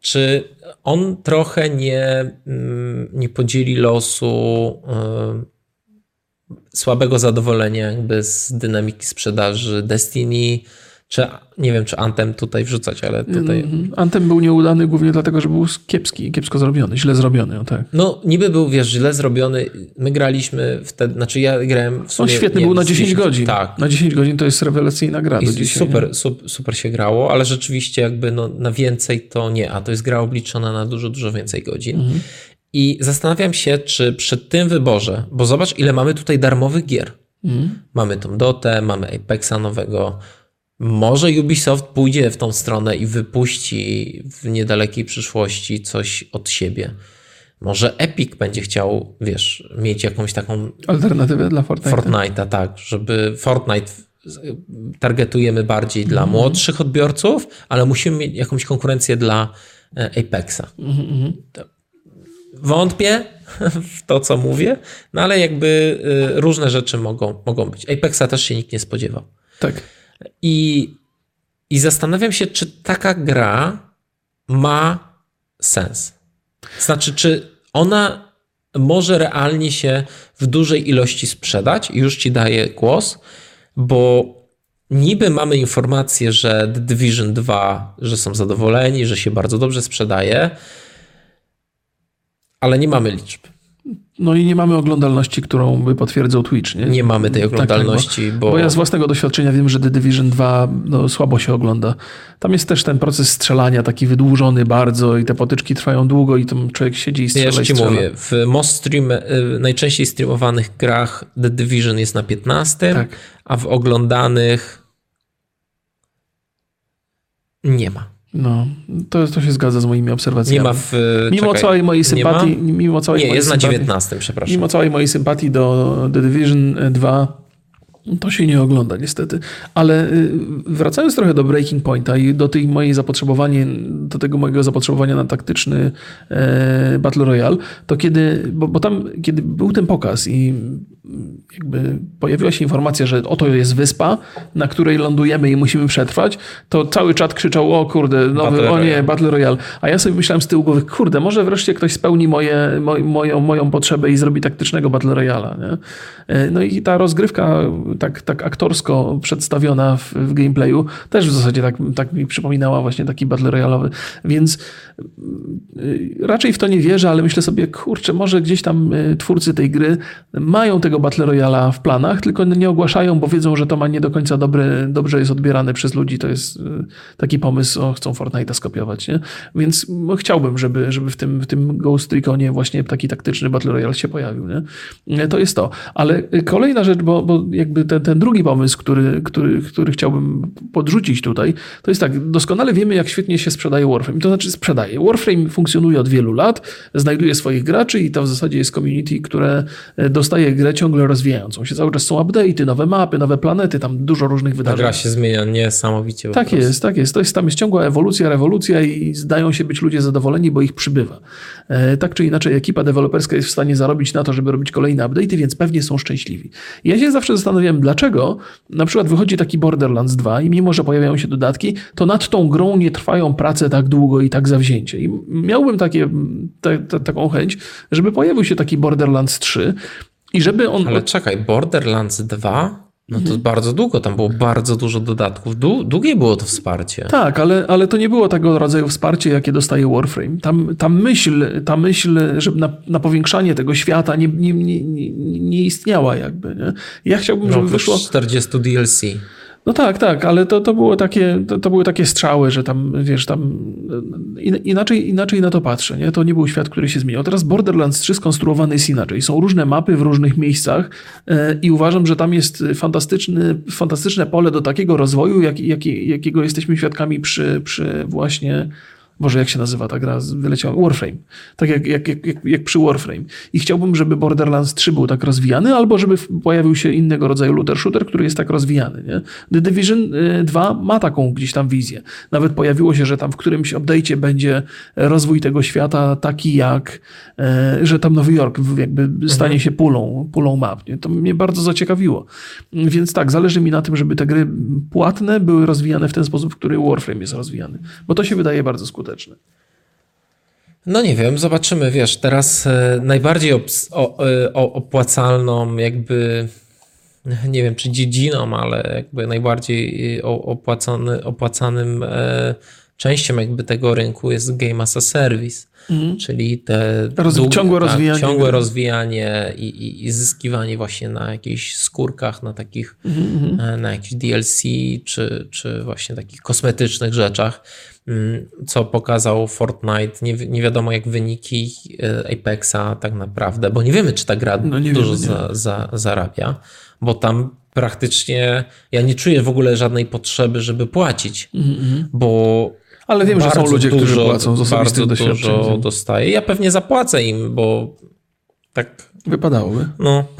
czy on trochę nie, mm, nie podzieli losu e, słabego zadowolenia jakby z dynamiki sprzedaży Destiny, czy nie wiem, czy Antem tutaj wrzucać, ale tutaj. Mm, Antem był nieudany głównie dlatego, że był kiepski, kiepsko zrobiony, źle zrobiony. No, tak. no niby był, wiesz, źle zrobiony. My graliśmy wtedy, znaczy ja grałem w sumie. On świetny nie, był na 10 godzin. Tak. Na 10 godzin to jest rewelacyjna gra. I dzisiaj, super, super, super się grało, ale rzeczywiście jakby no, na więcej to nie, a to jest gra obliczona na dużo, dużo więcej godzin. Mhm. I zastanawiam się, czy przy tym wyborze, bo zobacz, ile mamy tutaj darmowych gier. Mhm. Mamy tą Dotę, mamy Apexa nowego, może Ubisoft pójdzie w tą stronę i wypuści w niedalekiej przyszłości coś od siebie. Może Epic będzie chciał, wiesz, mieć jakąś taką alternatywę dla Fortnite'a. Fortnite'a, tak, żeby Fortnite targetujemy bardziej mm -hmm. dla mhm. młodszych odbiorców, ale musimy mieć jakąś konkurencję dla e, Apexa. Mm -hmm. Wątpię w to, co mówię, no ale jakby y, różne rzeczy mogą, mogą być. Apexa też się nikt nie spodziewał. Tak. I, I zastanawiam się, czy taka gra ma sens. Znaczy, czy ona może realnie się w dużej ilości sprzedać? Już ci daję głos, bo niby mamy informację, że The Division 2, że są zadowoleni, że się bardzo dobrze sprzedaje, ale nie mamy liczb. No i nie mamy oglądalności, którą by potwierdzał Twitch. Nie, nie mamy tej tak, oglądalności, tak, bo, bo... ja z własnego doświadczenia wiem, że The Division 2 no, słabo się ogląda. Tam jest też ten proces strzelania taki wydłużony bardzo i te potyczki trwają długo i tam człowiek siedzi i strzela Ja ci mówię, w most stream, y, najczęściej streamowanych grach The Division jest na 15, tak. a w oglądanych nie ma. No, to, to się zgadza z moimi obserwacjami. Nie ma w. Mimo czekaj, całej mojej sympatii. Nie, mimo całej nie mojej jest sympatii, na 19, przepraszam. Mimo całej mojej sympatii do The Division 2, To się nie ogląda niestety. Ale y, wracając trochę do Breaking Pointa i do tej mojej zapotrzebowania, do tego mojego zapotrzebowania na taktyczny e, Battle Royale, to kiedy, bo, bo tam, kiedy był ten pokaz i jakby pojawiła się informacja, że oto jest wyspa, na której lądujemy i musimy przetrwać, to cały czat krzyczał, o kurde, nowy, Battle o nie, Battle Royale. A ja sobie myślałem z tyłu głowy, kurde, może wreszcie ktoś spełni moje, moj, moją, moją potrzebę i zrobi taktycznego Battle Royala. Nie? E, no i ta rozgrywka tak, tak aktorsko przedstawiona w, w gameplayu też w zasadzie tak, tak mi przypominała właśnie taki Battle Royalowy. Więc y, raczej w to nie wierzę, ale myślę sobie, kurczę, może gdzieś tam y, twórcy tej gry mają tego Battle Royala w planach, tylko nie ogłaszają, bo wiedzą, że to ma nie do końca dobry, dobrze jest odbierane przez ludzi. To jest y, taki pomysł, o, chcą Fortnite'a skopiować, nie? Więc no, chciałbym, żeby, żeby w tym, w tym Ghost Reconie właśnie taki taktyczny Battle Royale się pojawił, nie? To jest to. Ale kolejna rzecz, bo, bo jakby ten, ten drugi pomysł, który, który, który chciałbym podrzucić tutaj, to jest tak, doskonale wiemy, jak świetnie się sprzedaje Warframe. To znaczy sprzedaje. Warframe funkcjonuje od wielu lat, znajduje swoich graczy i to w zasadzie jest community, które dostaje grę ciągle rozwijającą się. Cały czas są update'y, nowe mapy, nowe planety, tam dużo różnych wydarzeń. Ta gra się zmienia niesamowicie. Tak jest, tak jest. To jest. Tam jest ciągła ewolucja, rewolucja i zdają się być ludzie zadowoleni, bo ich przybywa. E, tak czy inaczej ekipa deweloperska jest w stanie zarobić na to, żeby robić kolejne update'y, więc pewnie są szczęśliwi. Ja się zawsze zastanawiałem, dlaczego na przykład wychodzi taki Borderlands 2 i mimo, że pojawiają się dodatki, to nad tą grą nie trwają prace tak długo i tak zawzięcie. I miałbym takie, te, te, taką chęć, żeby pojawił się taki Borderlands 3 i żeby on... Ale czekaj, Borderlands 2? No to mhm. bardzo długo, tam było bardzo dużo dodatków. Długie było to wsparcie. Tak, ale, ale to nie było tego rodzaju wsparcie, jakie dostaje Warframe. Tam, ta myśl, ta myśl, żeby na, na powiększanie tego świata nie, nie, nie, nie istniała jakby. Nie? Ja chciałbym, no, żeby wyszło... 40 DLC. No tak, tak, ale to, to, było takie, to, to były takie strzały, że tam, wiesz, tam inaczej, inaczej na to patrzę, nie? To nie był świat, który się zmieniał. Teraz Borderlands 3 skonstruowany jest inaczej. Są różne mapy w różnych miejscach e, i uważam, że tam jest fantastyczny, fantastyczne pole do takiego rozwoju, jak, jak, jakiego jesteśmy świadkami przy, przy właśnie Boże, jak się nazywa ta gra? Wyleciała. Warframe. Tak jak, jak, jak, jak, przy Warframe. I chciałbym, żeby Borderlands 3 był tak rozwijany, albo żeby pojawił się innego rodzaju looter shooter, który jest tak rozwijany. Nie? The Division 2 y, ma taką gdzieś tam wizję. Nawet pojawiło się, że tam w którymś update'cie będzie rozwój tego świata taki jak, e, że tam Nowy Jork jakby stanie mhm. się pulą, pulą map. Nie? To mnie bardzo zaciekawiło. Więc tak, zależy mi na tym, żeby te gry płatne były rozwijane w ten sposób, w który Warframe jest rozwijany. Bo to się wydaje bardzo skuteczne skuteczny? No nie wiem, zobaczymy. Wiesz, teraz e, najbardziej e, opłacalną jakby nie wiem czy dziedziną, ale jakby najbardziej opłacony, opłacanym e, częścią jakby tego rynku jest Game as a Service, mm. czyli te Roz, długie, ciągłe tak, rozwijanie, ciągłe rozwijanie i, i, i, zyskiwanie właśnie na jakichś skórkach, na takich, mm. na jakichś DLC, czy, czy właśnie takich kosmetycznych rzeczach. Mm, co pokazał Fortnite. Nie, nie wiadomo jak wyniki e, Apexa tak naprawdę, bo nie wiemy, czy ta gra no dużo wiemy, za, za, zarabia, bo tam praktycznie ja nie czuję w ogóle żadnej potrzeby, żeby płacić, mm -hmm. bo ale wiem, że są ludzie, dużo, którzy płacą z bardzo dużo dostaję. Ja pewnie zapłacę im, bo tak. Wypadałoby. No.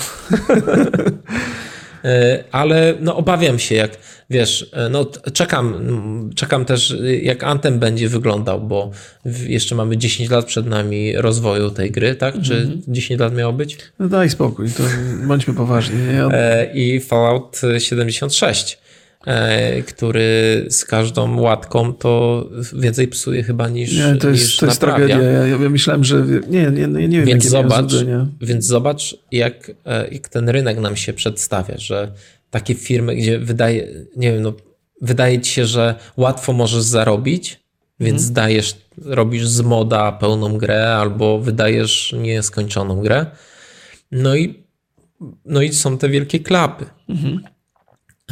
E, ale no, obawiam się, jak wiesz, e, no czekam, czekam też jak Anthem będzie wyglądał, bo jeszcze mamy 10 lat przed nami rozwoju tej gry, tak? Czy mm -hmm. 10 lat miało być? No daj spokój, to bądźmy poważni. Ja... E, I Fallout 76 który z każdą łatką to więcej psuje chyba niż Nie, to jest, niż to jest tragedia. Ja, ja, myślałem, że nie, nie, nie, nie wiem, więc zobacz, Więc zobacz, jak, jak ten rynek nam się przedstawia, że takie firmy, gdzie wydaje, nie wiem, no, wydaje ci się, że łatwo możesz zarobić, więc mhm. dajesz, robisz z moda pełną grę albo wydajesz nieskończoną grę. No i, no i są te wielkie klapy. Mhm.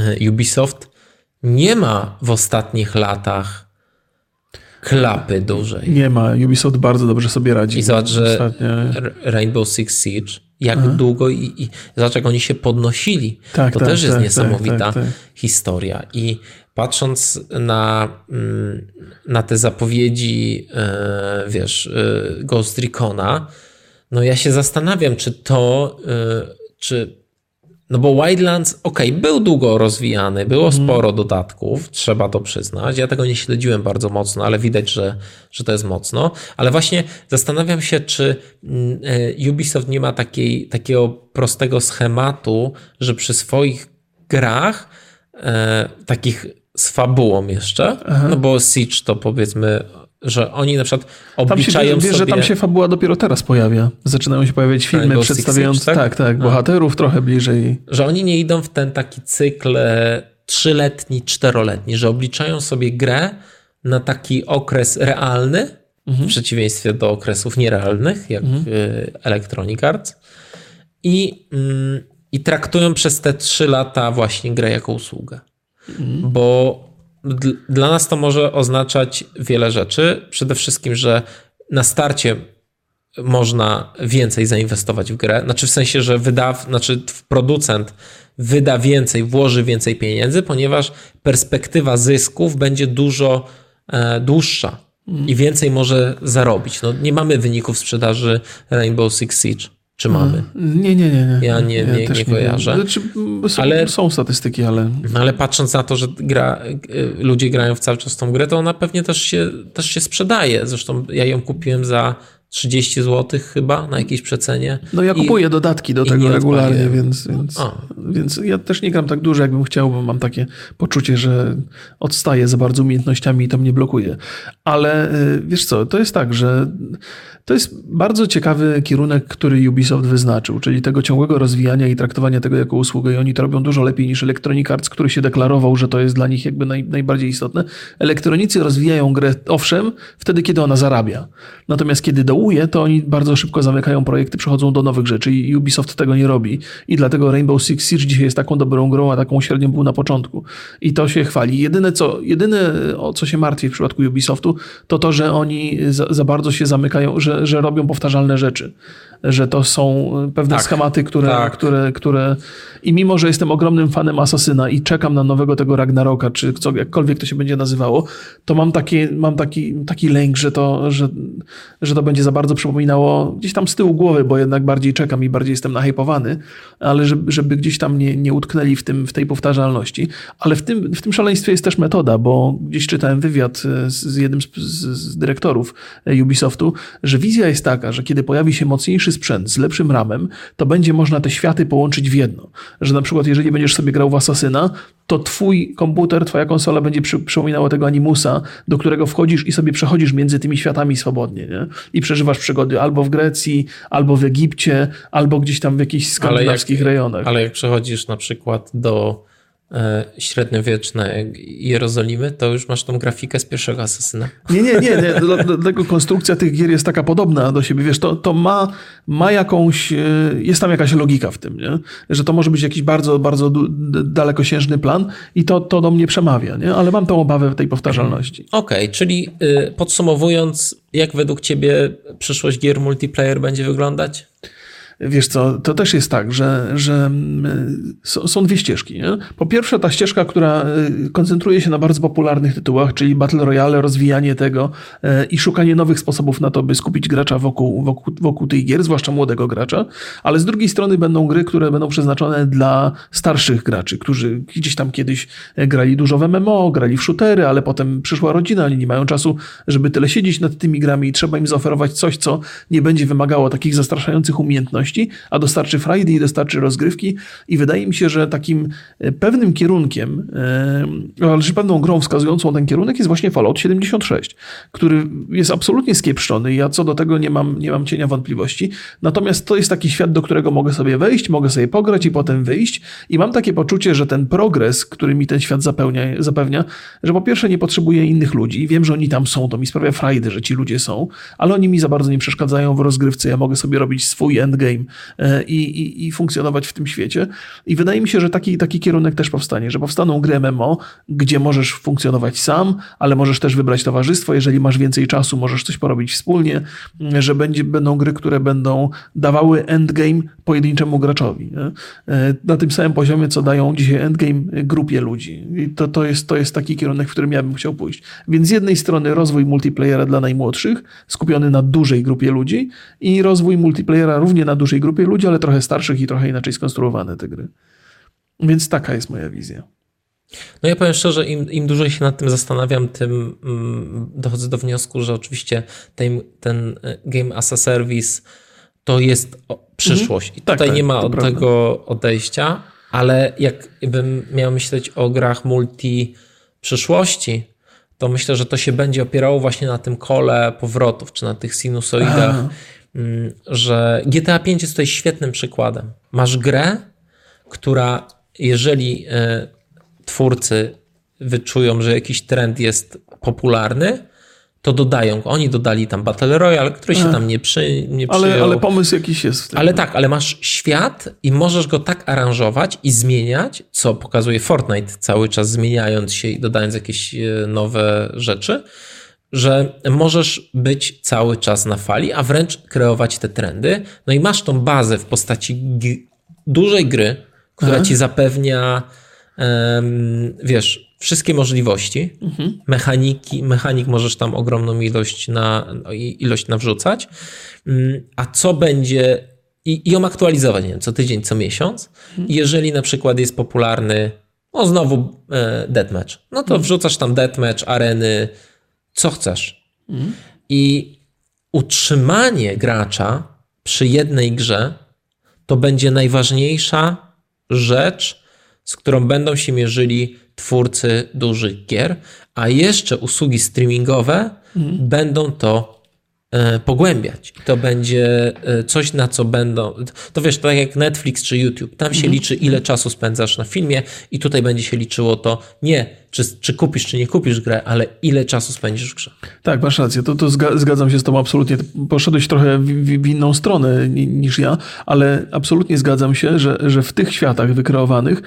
E, Ubisoft nie ma w ostatnich latach klapy dużej. Nie ma. Ubisoft bardzo dobrze sobie radzi. I zobacz, że Ostatnie... Rainbow Six Siege jak Aha. długo i, i zobacz, jak oni się podnosili. Tak, to tak, też jest tak, niesamowita tak, tak, historia. I patrząc na, mm, na te zapowiedzi, e, wiesz, e, Ghost Recona, no ja się zastanawiam, czy to, czy No bo Wildlands, ok, był długo rozwijany, było mm. sporo dodatków, trzeba to przyznać. Ja tego nie śledziłem bardzo mocno, ale widać, że, że to jest mocno. Ale właśnie zastanawiam się, czy mm, e, Ubisoft nie ma takiej, takiego prostego schematu, że przy swoich grach, e, takich z fabułą jeszcze, Aha. no bo Siege to powiedzmy że oni na przykład obliczają tam się, wiesz, sobie... że tam się fabuła dopiero teraz pojawia. Zaczynają się pojawiać filmy Rainbow przedstawiając Six, tak? tak, tak, bohaterów trochę bliżej. Że oni nie idą w ten taki cykl e, trzyletni, czteroletni, że obliczają sobie grę na taki okres realny, mhm. w przeciwieństwie do okresów nierealnych, jak mhm. E, Electronic Arts i, mm, i traktują przez te trzy lata właśnie grę jako usługę. Mhm. Bo dla nas to może oznaczać wiele rzeczy. Przede wszystkim, że na starcie można więcej zainwestować w grę. Znaczy w sensie, że wyda, znaczy producent wyda więcej, włoży więcej pieniędzy, ponieważ perspektywa zysków będzie dużo e, dłuższa i więcej może zarobić. No, nie mamy wyników sprzedaży Rainbow Six Siege. Czy mamy? Nie, nie, nie. nie. Ja nie, ja nie, nie kojarzę. Nie znaczy, są, ale, są statystyki, ale... Ale patrząc na to, że gra, y, ludzie grają w cały czas tą grę, to ona pewnie też się, też się sprzedaje. Zresztą ja ją kupiłem za 30 zł chyba na jakiejś przecenie. No ja kupuję dodatki do tego regularnie, więc, więc, więc ja też nie gram tak dużo, jakbym chciał, bo mam takie poczucie, że odstaję za bardzo umiejętnościami i to mnie blokuje. Ale y, wiesz co, to jest tak, że to jest bardzo ciekawy kierunek, który Ubisoft wyznaczył, czyli tego ciągłego rozwijania i traktowania tego jako usługę i oni to robią dużo lepiej niż Electronic Arts, który się deklarował, że to jest dla nich jakby naj, najbardziej istotne. Elektronicy rozwijają grę, owszem, wtedy, kiedy ona zarabia. Natomiast kiedy dołuje, to oni bardzo szybko zamykają projekty, przechodzą do nowych rzeczy i Ubisoft tego nie robi. I dlatego Rainbow Six Siege dzisiaj jest taką dobrą grą, a taką średnią był na początku. I to się chwali. Jedyne, co, jedyne o co się martwi w przypadku Ubisoftu, to to, że oni za, za bardzo się zamykają, że że, robią powtarzalne rzeczy, że to są pewne tak, schematy, które, tak. które, które i mimo, że jestem ogromnym fanem Asasyna i czekam na nowego tego Ragnaroka, czy co, jakkolwiek to się będzie nazywało, to mam taki, mam taki, taki lęk, że to, że, że to będzie za bardzo przypominało gdzieś tam z tyłu głowy, bo jednak bardziej czekam i bardziej jestem nahypowany, ale żeby, żeby gdzieś tam nie, nie utknęli w, tym, w tej powtarzalności. Ale w tym, w tym szaleństwie jest też metoda, bo gdzieś czytałem wywiad z, z jednym z, z, z dyrektorów Ubisoftu, że wizja jest taka, że kiedy pojawi się mocniejszy sprzęt z lepszym ramem, to będzie można te światy połączyć w jedno że na przykład jeżeli będziesz sobie grał w Asasyna, to twój komputer, twoja konsola będzie przy, przypominała tego animusa, do którego wchodzisz i sobie przechodzisz między tymi światami swobodnie nie? i przeżywasz przygody albo w Grecji, albo w Egipcie, albo gdzieś tam w jakichś skandynawskich ale jak, rejonach. Ale jak przechodzisz na przykład do średniowieczne Jerozolimy, to już masz tą grafikę z pierwszego Asasyna. Nie, nie, nie. nie. Dlatego konstrukcja tych gier jest taka podobna do siebie. Wiesz, to, to ma, ma jakąś, e, jest tam jakaś logika w tym, nie? że to może być jakiś bardzo, bardzo dalekosiężny plan i to, to do mnie przemawia, nie? ale mam tą obawę tej powtarzalności. Okej, okay, czyli y, podsumowując, jak według ciebie przyszłość gier multiplayer będzie wyglądać? Wiesz co, to też jest tak, że, że mm, są dwie ścieżki. Nie? Po pierwsze ta ścieżka, która y, koncentruje się na bardzo popularnych tytułach, czyli Battle Royale, rozwijanie tego y, i szukanie nowych sposobów na to, by skupić gracza wokół, wokół, wokół tych gier, zwłaszcza młodego gracza, ale z drugiej strony będą gry, które będą przeznaczone dla starszych graczy, którzy gdzieś tam kiedyś grali dużo w MMO, grali w shootery, ale potem przyszła rodzina, oni nie mają czasu, żeby tyle siedzieć nad tymi grami i trzeba im zaoferować coś, co nie będzie wymagało takich zastraszających umiejętności, a dostarczy frajdy i dostarczy rozgrywki i wydaje mi się, że takim e, pewnym kierunkiem, e, ale pewną grą wskazującą ten kierunek jest właśnie Fallout 76, który jest absolutnie skiepszony i ja co do tego nie mam, nie mam cienia wątpliwości. Natomiast to jest taki świat, do którego mogę sobie wejść, mogę sobie pograć i potem wyjść i mam takie poczucie, że ten progres, który mi ten świat zapewnia, zapewnia że po pierwsze nie potrzebuję innych ludzi. Wiem, że oni tam są, to mi sprawia frajdy, że ci ludzie są, ale oni mi za bardzo nie przeszkadzają w rozgrywce. Ja mogę sobie robić swój endgame E, i, i, i, funkcjonować w tym świecie. I wydaje mi się, że taki, taki kierunek też powstanie, że powstaną gry MMO, gdzie możesz funkcjonować sam, ale możesz też wybrać towarzystwo. Jeżeli masz więcej czasu, możesz coś porobić wspólnie, że będzie, będą gry, które będą dawały endgame pojedynczemu graczowi. Nie? E, na tym samym poziomie, co dają dzisiaj endgame grupie ludzi. I to, to, jest, to jest taki kierunek, w którym ja bym chciał pójść. Więc z jednej strony rozwój multiplayera dla najmłodszych, skupiony na dużej grupie ludzi i rozwój multiplayera równie na dużej grupie ludzi, ale trochę starszych i trochę inaczej skonstruowane te gry. Więc taka jest moja wizja. No ja powiem szczerze, im, im dłużej się nad tym zastanawiam, tym mm, dochodzę do wniosku, że oczywiście ten, ten Game as a Service to jest przyszłość. I tak, tutaj tak, nie ma od tego odejścia, ale jakbym miał myśleć o grach multi przyszłości, to myślę, że to się będzie opierało właśnie na tym kole powrotów, czy na tych sinusoidach, Aha. Mm, że GTA 5 jest tutaj świetnym przykładem. Masz grę, która jeżeli e, twórcy wyczują, że jakiś trend jest popularny, to dodają. Oni dodali tam Battle Royale, który się tam nie, przy, nie ale, przyjął. Ale pomysł jakiś jest. Ale tak, ale masz świat i możesz go tak aranżować i zmieniać, co pokazuje Fortnite cały czas zmieniając się i dodając jakieś e, nowe rzeczy, że możesz być cały czas na fali, a wręcz kreować te trendy. No i masz tą bazę w postaci dużej gry, która Aha. ci zapewnia wiesz, wszystkie możliwości. Mhm. Mechaniki, mechanik możesz tam ogromną ilość, na, ilość nawrzucać. Mm, a co będzie i, i ją aktualizować, nie wiem, co tydzień, co miesiąc. Mhm. Jeżeli na przykład jest popularny, no znowu e, deathmatch, no to mhm. wrzucasz tam deathmatch, areny, co chcesz. Mhm. I utrzymanie gracza przy jednej grze to będzie najważniejsza rzecz, z którą będą się mierzyli twórcy dużych gier, a jeszcze usługi streamingowe mhm. będą to E, pogłębiać. To będzie e, coś, na co będą. To wiesz, tak jak Netflix czy YouTube. Tam się mhm. liczy, ile czasu spędzasz na filmie, i tutaj będzie się liczyło to nie, czy, czy kupisz, czy nie kupisz grę, ale ile czasu spędzisz w grze. Tak, masz rację. To, to zgadzam się z Tobą absolutnie. Poszedłeś trochę w, w, inną stronę niż ja, ale absolutnie zgadzam się, że, że w tych światach wykreowanych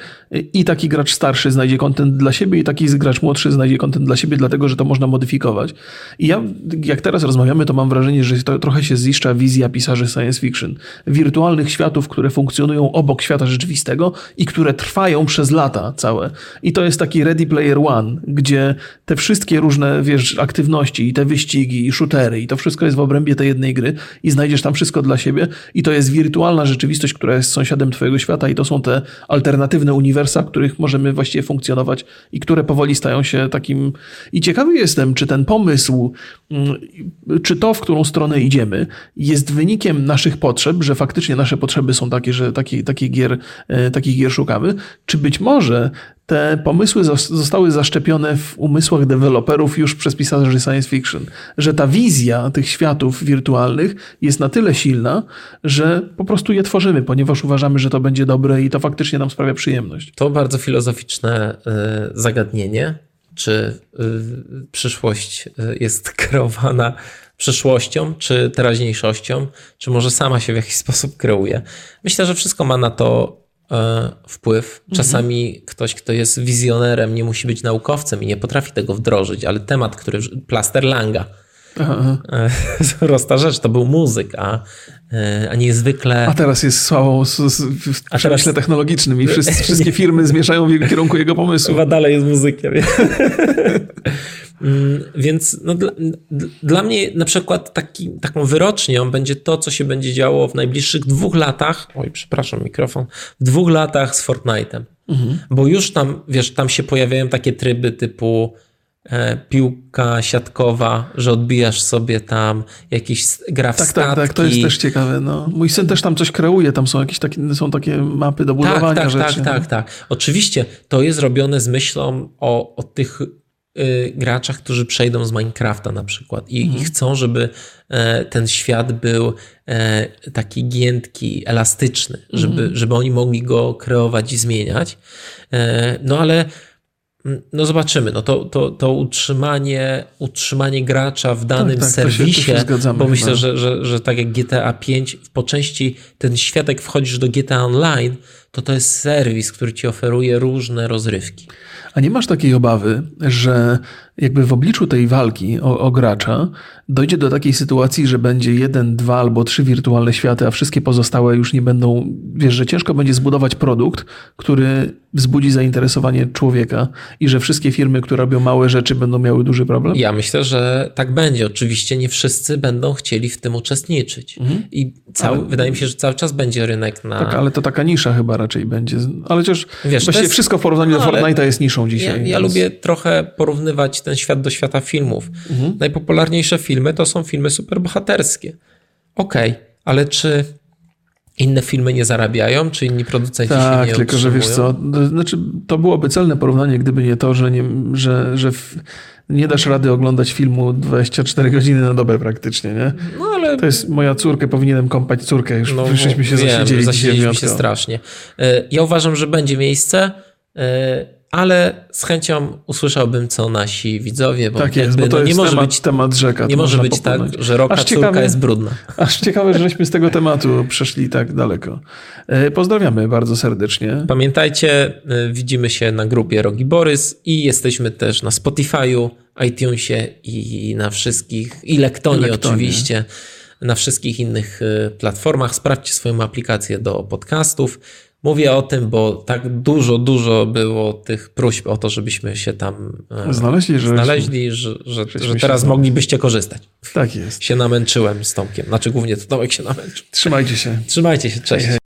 i taki gracz starszy znajdzie kontent dla siebie, i taki gracz młodszy znajdzie kontent dla siebie, dlatego że to można modyfikować. I ja, jak teraz rozmawiamy, to mam wrażenie, że to, trochę się ziszcza wizja pisarzy science fiction. Wirtualnych światów, które funkcjonują obok świata rzeczywistego i które trwają przez lata całe. I to jest taki Ready Player One, gdzie te wszystkie różne, wiesz, aktywności i te wyścigi i shootery i to wszystko jest w obrębie tej jednej gry i znajdziesz tam wszystko dla siebie i to jest wirtualna rzeczywistość, która jest sąsiadem twojego świata i to są te alternatywne uniwersa, w których możemy właściwie funkcjonować i które powoli stają się takim... I ciekawy jestem, czy ten pomysł, mm, czy to, w którą stronę idziemy, jest wynikiem naszych potrzeb, że faktycznie nasze potrzeby są takie, że taki, taki gier, e, takich gier szukamy, czy być może te pomysły zostały zaszczepione w umysłach deweloperów już przez pisarzy science fiction, że ta wizja tych światów wirtualnych jest na tyle silna, że po prostu je tworzymy, ponieważ uważamy, że to będzie dobre i to faktycznie nam sprawia przyjemność. To bardzo filozoficzne e, zagadnienie, czy e, przyszłość jest kreowana przyszłością, czy teraźniejszością, czy może sama się w jakiś sposób kreuje. Myślę, że wszystko ma na to e, wpływ. Czasami mhm. ktoś, kto jest wizjonerem, nie musi być naukowcem i nie potrafi tego wdrożyć, ale temat, który plaster Langa, Aha. Prosta rzecz, to był muzyk, a, e, a niezwykle... A teraz jest sławą w przemyśle teraz... technologicznym i wszyscy, wszystkie firmy zmieszają w kierunku jego pomysłu. Chyba dalej jest muzykiem. Mm, więc no, dla, dla, mnie na przykład taki, taką wyrocznią będzie to, co się będzie działo w najbliższych dwóch latach. Oj, przepraszam, mikrofon. W dwóch latach z Fortnite'em. Mhm. Bo już tam, wiesz, tam się pojawiają takie tryby typu e, piłka siatkowa, że odbijasz sobie tam jakiś gra w tak, statki. Tak, tak, to jest też ciekawe. No. Mój syn też tam coś kreuje, tam są jakieś takie, są takie mapy do budowania tak, tak, rzeczy. Tak, tak, tak. Oczywiście to jest robione z myślą o, o tych graczach, którzy przejdą z Minecrafta na przykład i, mhm. i chcą, żeby e, ten świat był e, taki giętki, elastyczny, żeby, mhm. żeby oni mogli go kreować i zmieniać. E, no ale no zobaczymy, no to, to, to utrzymanie, utrzymanie gracza w danym tak, tak, serwisie, to się, to się zgadzamy, bo myślę, że, że, że tak jak GTA 5, po części ten świat, jak wchodzisz do GTA Online, to to jest serwis, który ci oferuje różne rozrywki. A nie masz takiej obawy, że jakby w obliczu tej walki o, o, gracza dojdzie do takiej sytuacji, że będzie jeden, dwa albo trzy wirtualne światy, a wszystkie pozostałe już nie będą, wiesz, że ciężko będzie zbudować produkt, który wzbudzi zainteresowanie człowieka i że wszystkie firmy, które robią małe rzeczy będą miały duży problem? Ja myślę, że tak będzie. Oczywiście nie wszyscy będą chcieli w tym uczestniczyć. Mhm. I cały, ale... wydaje mi się, że cały czas będzie rynek na... Tak, ale to taka nisza chyba raczej. będzie. Ale chociaż Wiesz, właściwie jest- wszystko w porównaniu no, do Fortnite'a jest niszą Ja, dzisiaj. ja więc- lubię trochę porównywać ten świat do świata filmów. Mhm. Najpopularniejsze filmy to są filmy superbohaterskie. Okej, ale czy inne filmy nie zarabiają? Czy inni producenci się Tak, nie tylko że wiesz co, to, znaczy, to byłoby celne porównanie, gdyby nie to, że nie, że, że w, nie dasz rady oglądać filmu 24 godziny na dobę praktycznie, nie? No ale To jest moja córka, powinienem kąpać córkę, już no, żeśmy się wiem, zasiedzieli zasiedzieliśmy się strasznie. E, Ja uważam, że będzie miejsce, e, ale z chęcią usłyszałbym, co nasi widzowie, bo Tak jest, jakby, bo to no, jest nie może temat, być, temat rzeka. nie może być tak, popłynąć. że roka Aż córka ciekawe- jest brudna. Aż ciekawe, że żeśmy z tego tematu przeszli tak daleko. E, Pozdrawiamy bardzo serdecznie. Pamiętajcie, y, widzimy się na grupie Rogi Borys i jesteśmy też na Spotify'u, iTunesie i na wszystkich, i Lektonie, Lektonie. oczywiście, na wszystkich innych y, platformach. Sprawdźcie swoją aplikację do podcastów. Mówię o tym, bo tak dużo, dużo było tych próśb o to, żebyśmy się tam e, Znaleźli, że znaleźli, że, że, że się teraz znaleźli. moglibyście korzystać. Tak jest. Się namęczyłem z Tomkiem. Znaczy głównie to Tomek się namęczył. Trzymajcie się. Trzymajcie się, cześć.